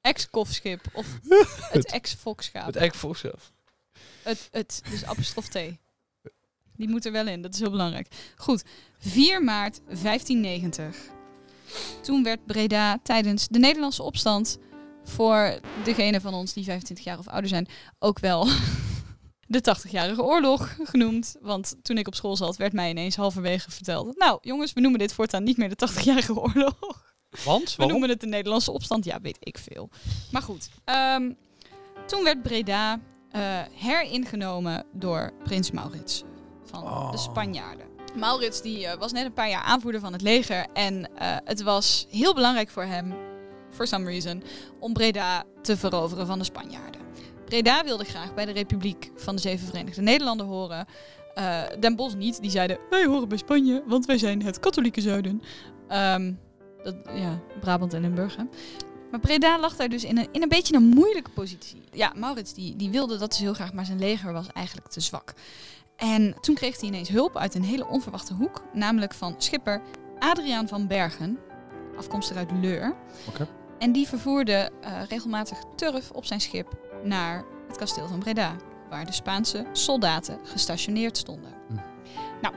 ex-kofschip. Of het ex-fokschap. Het zelf. Het, het, dus apostrof T. Die moet er wel in, dat is heel belangrijk. Goed, 4 maart 1590. Toen werd Breda tijdens de Nederlandse opstand... voor degene van ons die 25 jaar of ouder zijn... ook wel de 80-jarige oorlog genoemd. Want toen ik op school zat, werd mij ineens halverwege verteld... nou jongens, we noemen dit voortaan niet meer de 80-jarige oorlog. Want? We Waarom? noemen het de Nederlandse opstand. Ja, weet ik veel. Maar goed. ehm, toen werd Breda eh, heringenomen door prins Maurits van Oh. de Spanjaarden. Maurits die, eh, was net een paar jaar aanvoerder van het leger. En eh, het was heel belangrijk voor hem, for some reason, om Breda te veroveren van de Spanjaarden. Breda wilde graag bij de Republiek van de Zeven Verenigde Nederlanden horen. Eh, Den Bosch niet. Die zeiden, wij horen bij Spanje, want wij zijn het katholieke zuiden. Ehm, dat, ja, Brabant en Limburg. Hè. Maar Breda lag daar dus in een, in een beetje een moeilijke positie. Ja, Maurits die, die wilde dat dus heel graag, maar zijn leger was eigenlijk te zwak. En toen kreeg hij ineens hulp uit een hele onverwachte hoek. Namelijk van schipper Adriaan van Bergen, afkomstig uit Leur. En die vervoerde eh, regelmatig turf op zijn schip naar het kasteel van Breda. Waar de Spaanse soldaten gestationeerd stonden. Hm. Nou,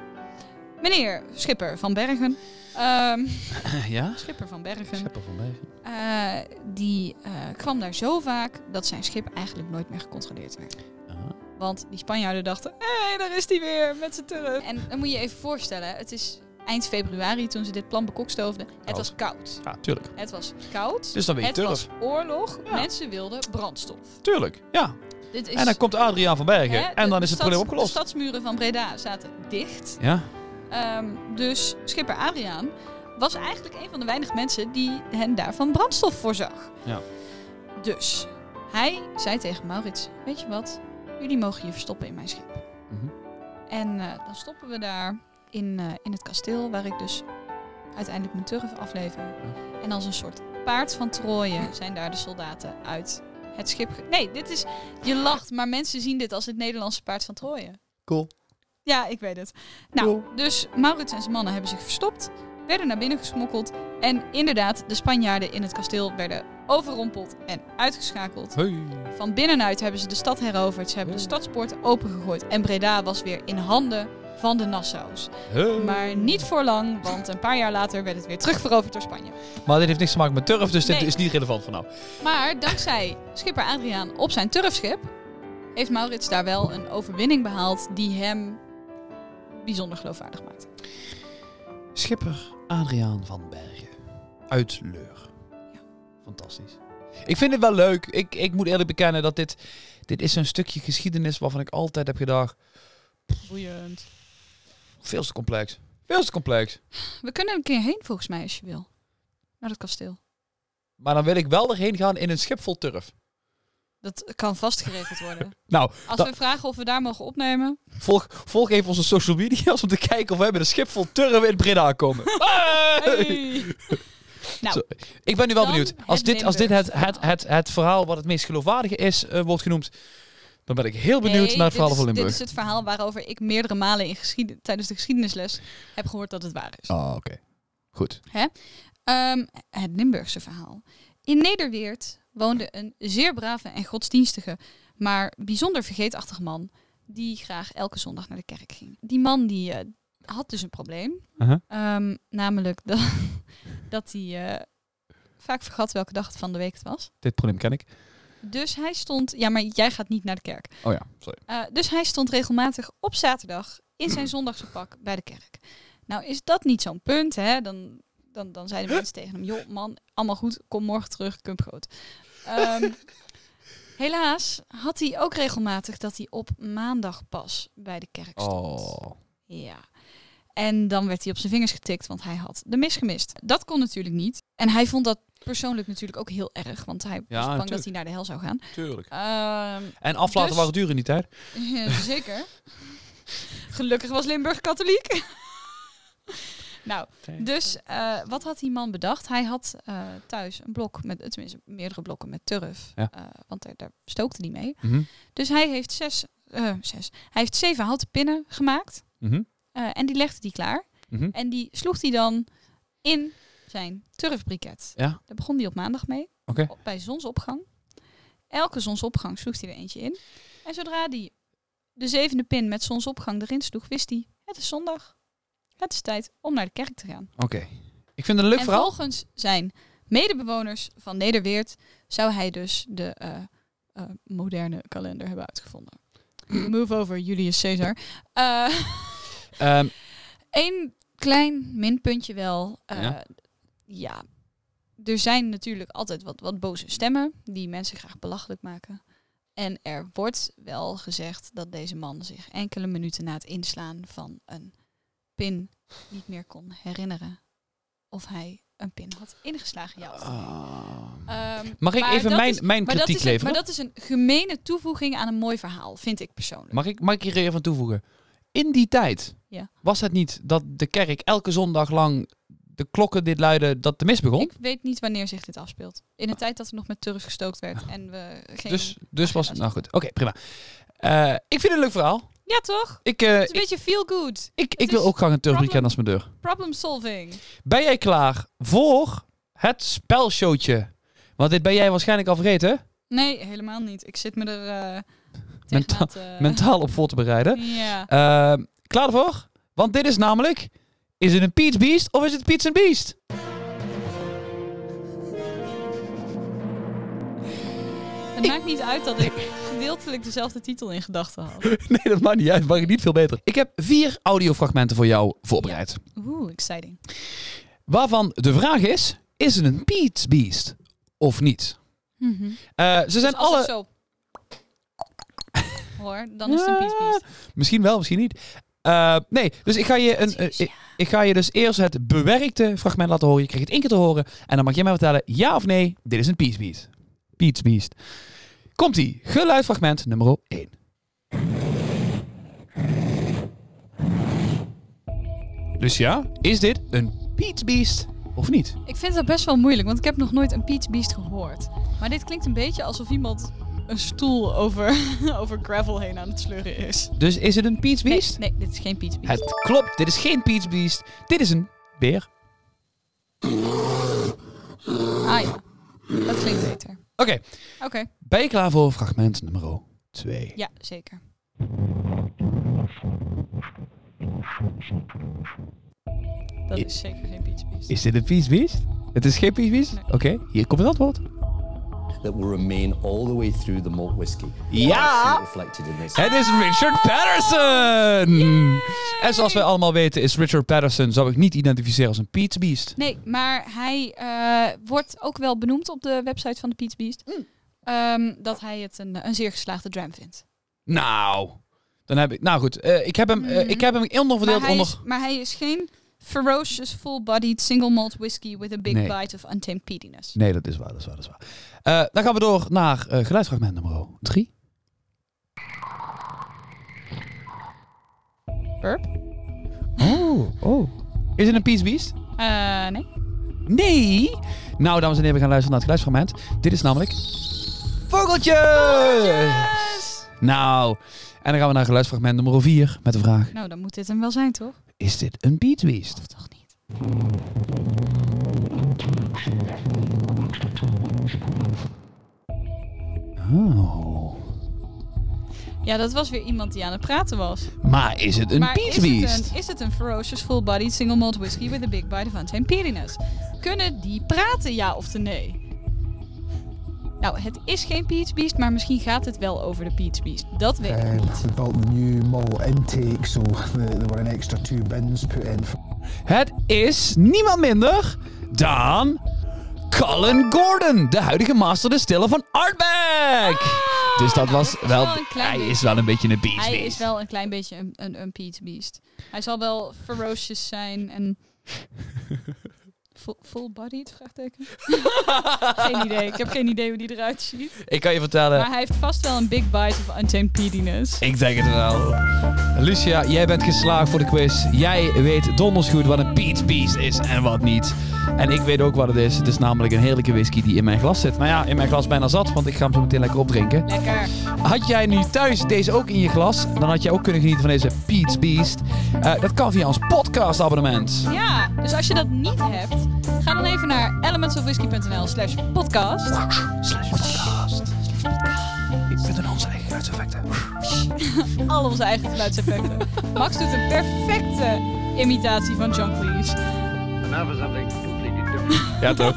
meneer schipper van Bergen... ehm, ja? schipper van Bergen. Schepper van Bergen. Eh, die eh, kwam daar zo vaak dat zijn schip eigenlijk nooit meer gecontroleerd werd. Aha. Want die Spanjaarden dachten, hé, hey, daar is hij weer met zijn turf. En dan moet je je even voorstellen, het is eind februari toen ze dit plan bekokstoofden. Het Koud. was koud. Ja, tuurlijk. Het was koud. Dus dan weet je het was oorlog. Ja. Mensen wilden brandstof. Tuurlijk, ja. Dit is, En dan komt Adriaan van Bergen hè, en de- dan de is het stads- probleem De opgelost. stadsmuren van Breda zaten dicht. Ja? Ehm, dus schipper Adriaan was eigenlijk een van de weinige mensen die hen daarvan brandstof voorzag. Ja. Dus hij zei tegen Maurits: Weet je wat? Jullie mogen je verstoppen in mijn schip. Mhm. En eh, dan stoppen we daar in, eh, in het kasteel, waar ik dus uiteindelijk mijn turf aflever. En als een soort paard van Troje zijn daar de soldaten uit het schip. Nee, dit is. Je lacht, maar mensen zien dit als het Nederlandse paard van Troje. Cool. Ja, ik weet het. Nou, Cool. dus Maurits en zijn mannen hebben zich verstopt, werden naar binnen gesmokkeld. En inderdaad, de Spanjaarden in het kasteel werden overrompeld en uitgeschakeld. Hey. Van binnenuit hebben ze de stad heroverd. Ze hebben de stadspoorten opengegooid. En Breda was weer in handen van de Nassau's. Maar niet voor lang, want een paar jaar later werd het weer terugveroverd door Spanje. Maar dit heeft niks te maken met turf, dus dit is niet relevant voor nou. Maar dankzij schipper Adriaan op zijn turfschip heeft Maurits daar wel een overwinning behaald die hem bijzonder geloofwaardig maakt. Schipper Adriaan van Bergen. Uit Leur. Ja. Fantastisch. Ik vind het wel leuk. Ik, ik moet eerlijk bekennen dat dit... Dit is zo'n stukje geschiedenis waarvan ik altijd heb gedacht... Boeiend. Veel te complex. Veel te complex. We kunnen een keer heen volgens mij als je wil. Naar het kasteel. Maar dan wil ik wel erheen gaan in een schip vol turf. Dat kan vast geregeld worden. Nou, Als we vragen of we daar mogen opnemen. volg, volg even onze social media's om te kijken of we met een schip vol turf in Breda komen. Hey! Nou, ik ben nu wel benieuwd. Als dit, als dit het, het, het, het verhaal wat het meest geloofwaardige is, eh, wordt genoemd, dan ben ik heel benieuwd nee, naar het verhaal van Limburg. Dit is het verhaal waarover ik meerdere malen in geschieden, tijdens de geschiedenisles heb gehoord dat het waar is. Oh, oké. Goed. Ehm, het Limburgse verhaal. In Nederweert woonde een zeer brave en godsdienstige, maar bijzonder vergeetachtige man die graag elke zondag naar de kerk ging. Die man die eh, had dus een probleem, Uh-huh. Ehm, namelijk dat, dat hij eh, vaak vergat welke dag het van de week het was. Dit probleem ken ik. Dus hij stond, ja, maar jij gaat niet naar de kerk. Oh ja, sorry. Eh, dus hij stond regelmatig op zaterdag in zijn zondagse pak bij de kerk. Nou is dat niet zo'n punt, hè? Dan, dan, dan zeiden mensen tegen hem, joh man, allemaal goed, kom morgen terug, kump groot. Ehm, helaas had hij ook regelmatig dat hij op maandag pas bij de kerk stond. Oh. Ja. En dan werd hij op zijn vingers getikt, want hij had de mis gemist. Dat kon natuurlijk niet. En hij vond dat persoonlijk natuurlijk ook heel erg, want hij was bang dat hij naar de hel zou gaan. Tuurlijk. Ehm, En aflaten Dus- waren duur in die tijd. ja, zeker. Gelukkig was Limburg katholiek. nou, dus eh, wat had die man bedacht? Hij had eh, thuis een blok met, tenminste meerdere blokken met turf. Ja. eh, want daar, daar stookte hij mee. Mhm. Dus hij heeft zes, zes. Hij heeft zeven houten pinnen gemaakt. Mhm. en die legde hij klaar. Mhm. En die sloeg hij dan in zijn turfbriket. Ja, Daar begon hij op maandag mee. oké. op- bij zonsopgang. Elke zonsopgang sloeg hij er eentje in. En zodra hij de zevende pin met zonsopgang erin sloeg, wist hij, het is zondag. Het is tijd om naar de kerk te gaan. Oké. Ik vind het een leuk en verhaal. volgens zijn medebewoners van Nederweert zou hij dus de eh, eh, moderne kalender hebben uitgevonden. Move over Julius Caesar. Ehm, Eén klein minpuntje wel. Ja? Ja. er zijn natuurlijk altijd wat, wat boze stemmen die mensen graag belachelijk maken. En er wordt wel gezegd dat deze man zich enkele minuten na het inslaan van een pin niet meer kon herinneren of hij een pin had ingeslagen. Ja, ah. Ehm, Mag ik maar even mijn, is- mijn maar kritiek is een, leveren? maar dat is een gemene toevoeging aan een mooi verhaal, vind ik persoonlijk. Mag ik, mag ik hier even aan toevoegen? In die tijd Ja. was het niet dat de kerk elke zondag lang de klokken dit luiden dat de mis begon? Ik weet niet wanneer zich dit afspeelt. In een tijd dat er nog met turf gestookt werd en we geen... dus dus was... agenda's Nou goed, oké, prima. Eh, ik vind het een leuk verhaal. Ja, toch? Ik, eh, Het is een beetje feel good. ik, ik wil ook graag een turfweekend problem- als mijn deur. Problem solving. Ben jij klaar voor het spelshowtje? Want dit ben jij waarschijnlijk al vergeten. Nee, helemaal niet. Ik zit me er uh, te... Mentaal op voor te bereiden. Ja. Eh, klaar ervoor? Want dit is namelijk... Is het een Peach Beast of is het Peach and Beast? Het maakt niet uit dat ik gedeeltelijk dezelfde titel in gedachten had. nee, dat maakt niet uit. Mag ik niet veel beter. Ik heb vier audiofragmenten voor jou voorbereid. Oeh, exciting. Waarvan de vraag is... Is het een Peach Beast of niet? Mhm. Eh, ze zijn Dus als alle... Hoor, dan is het een Peach Beast. Misschien wel, misschien niet. Eh, nee, dus ik ga, je een, eh, ik, ik ga je dus eerst het bewerkte fragment laten horen. Je krijgt het één keer te horen. En dan mag jij mij vertellen, ja of nee, dit is een Peach Beast. Peach Beast. Komt-ie. Geluidfragment nummer 1. Dus ja, is dit een Peach Beast of niet? Ik vind dat best wel moeilijk, want ik heb nog nooit een Peach Beast gehoord. Maar dit klinkt een beetje alsof iemand een stoel over, over gravel heen aan het sleuren is. Dus is het een Peach Nee, Beast? nee, dit is geen Peach Beast. Het klopt, dit is geen Peach Beast. Dit is een beer. Ah ja, dat klinkt beter. Oké, Oké, ben je klaar voor fragment nummer 2? ja, zeker. Dat is zeker geen Peach Beast. Is dit een Peach Beast? Het is geen Peach Beast? Nee. Oké, hier komt het antwoord. That will remain all the way through the malt whiskey. Ja! Reflected in this. Het is Richard Patterson! En zoals wij allemaal weten is Richard Patterson, zou ik niet identificeren als een Peach Beast. Nee, maar hij eh, wordt ook wel benoemd op de website van de Peach Beast. Mm. Ehm, dat hij het een, een zeer geslaagde dram vindt. Nou, dan heb ik... Nou goed, eh, ik, heb hem, eh, Mhm. ik heb hem onderverdeeld onder... is, maar hij is geen ferocious, full-bodied, single malt whiskey with a big Nee. bite of untamed peatiness. Nee, dat is waar, dat is waar, dat is waar. Eh, dan gaan we door naar eh geluidsfragment nummer 3. Burp? Oh, oh. Is het een Peach Beast? Eh, nee. Nee. Nou, dames en heren, we gaan luisteren naar het geluidsfragment. Dit is namelijk... Vogeltje! Yes! Nou, en dan gaan we naar geluidsfragment nummer 4 met de vraag... Nou, dan moet dit hem wel zijn, toch? Is dit een beatbeast? Of toch niet? Oh. Ja, dat was weer iemand die aan het praten was. Maar is het een maar is beatbeast? het, een, is het een ferocious full-bodied single malt whisky with a big bite of untamed peatiness? Kunnen die praten, ja of de nee? Nou, het is geen Peach Beast, maar misschien gaat het wel over de Peach Beast. Dat weet ik Um, niet. we built the new malt intake, so the, there were an extra two bins put in. Het is niemand minder dan Colin Gordon, de huidige master distiller van Artback. dus dat was Ah, is wel, wel hij beetje- is wel een beetje een beast. Hij is wel een klein beetje een, een, een Peach Beast. Hij zal wel ferocious zijn en... Full- Full-bodied? Vraagteken. geen idee. Ik heb geen idee hoe die eruit ziet. Ik kan je vertellen, Maar hij heeft vast wel een big bite of untamed peatiness. ik denk het wel. Lucia, jij bent geslaagd voor de quiz. Jij weet donders goed wat een Peach Beast is en wat niet. En ik weet ook wat het is. Het is namelijk een heerlijke whisky die in mijn glas zit. Nou ja, in mijn glas bijna zat, want ik ga hem zo meteen lekker opdrinken. Lekker. Had jij nu thuis deze ook in je glas, dan had jij ook kunnen genieten van deze Peach Beast. Eh, dat kan via ons podcast abonnement. Ja, dus als je dat niet hebt, ga dan even naar elementsofwhisky.nl slash podcast. Slash podcast. Ik in onze eigen geluidseffecten. Al onze eigen geluidseffecten. Max doet een perfecte imitatie van John Cleese. For something completely different. Ja toch?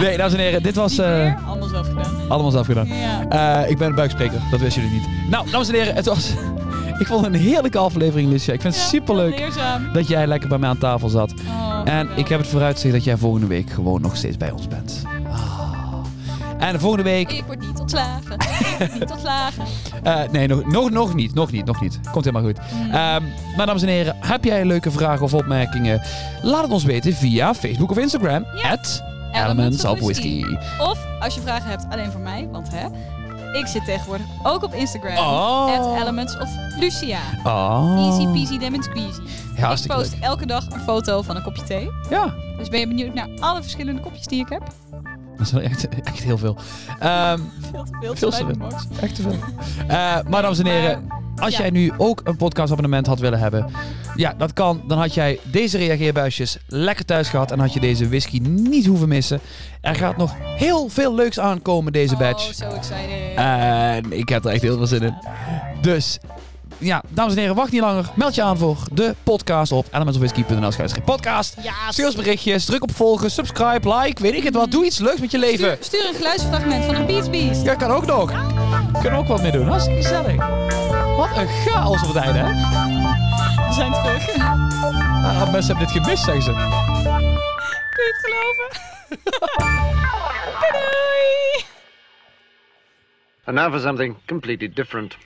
Nee, dames en heren, dit was eh, allemaal zelf gedaan. allemaal zelf gedaan. Ja. Eh, ik ben een buikspreker, dat wisten jullie niet. Nou, dames en heren, het was... ik vond het een heerlijke aflevering, Lucia. Ik vind het Ja, superleuk dat jij lekker bij mij aan tafel zat. Oh, En ik heb het vooruitzicht dat jij volgende week gewoon nog steeds bij ons bent. Ah. En volgende week... Ik word niet ontslagen. Ik word niet ontslagen. eh, nee, nog, nog, nog niet. Nog niet, nog niet. Komt helemaal goed. Mm. Maar dames en heren, heb jij leuke vragen of opmerkingen? Laat het ons weten via Facebook of Instagram. Ja. At Elements of Whiskey. Of als je vragen hebt alleen voor mij, want hè, ik zit tegenwoordig ook op Instagram. Oh. At Elements of Lucia. Oh. Easy peasy lemon squeezy. Ja, ik post leuk. elke dag een foto van een kopje thee. Ja, Dus ben je benieuwd naar alle verschillende kopjes die ik heb? dat is wel echt, echt heel veel. Ehm, Veel te veel. Veel te veel. Max. echt te veel. Eh, maar dames en heren, als ja. jij nu ook een podcastabonnement had willen hebben, ja, dat kan. Dan had jij deze reageerbuisjes lekker thuis gehad en had je deze whisky niet hoeven missen. Er gaat nog heel veel leuks aankomen deze batch. Oh, so excited. En ik heb er echt heel veel zin in. Dus, ja, dames en heren, wacht niet langer. Meld je aan voor de podcast op elementsofwhisky.nl schuinstreep podcast. ja, Stuur ons berichtjes, druk op volgen, subscribe, like, weet ik het wat. Doe iets leuks met je leven. stuur, stuur een geluidsfragment van een Beats Beast. Ja, kan ook nog. Kunnen ook wat mee doen. Hartstikke gezellig. Wat een chaos op het einde, hè? We zijn terug. Ah, mensen hebben dit gemist, zeggen ze. Kun je het geloven? doei doei! And now for something completely different.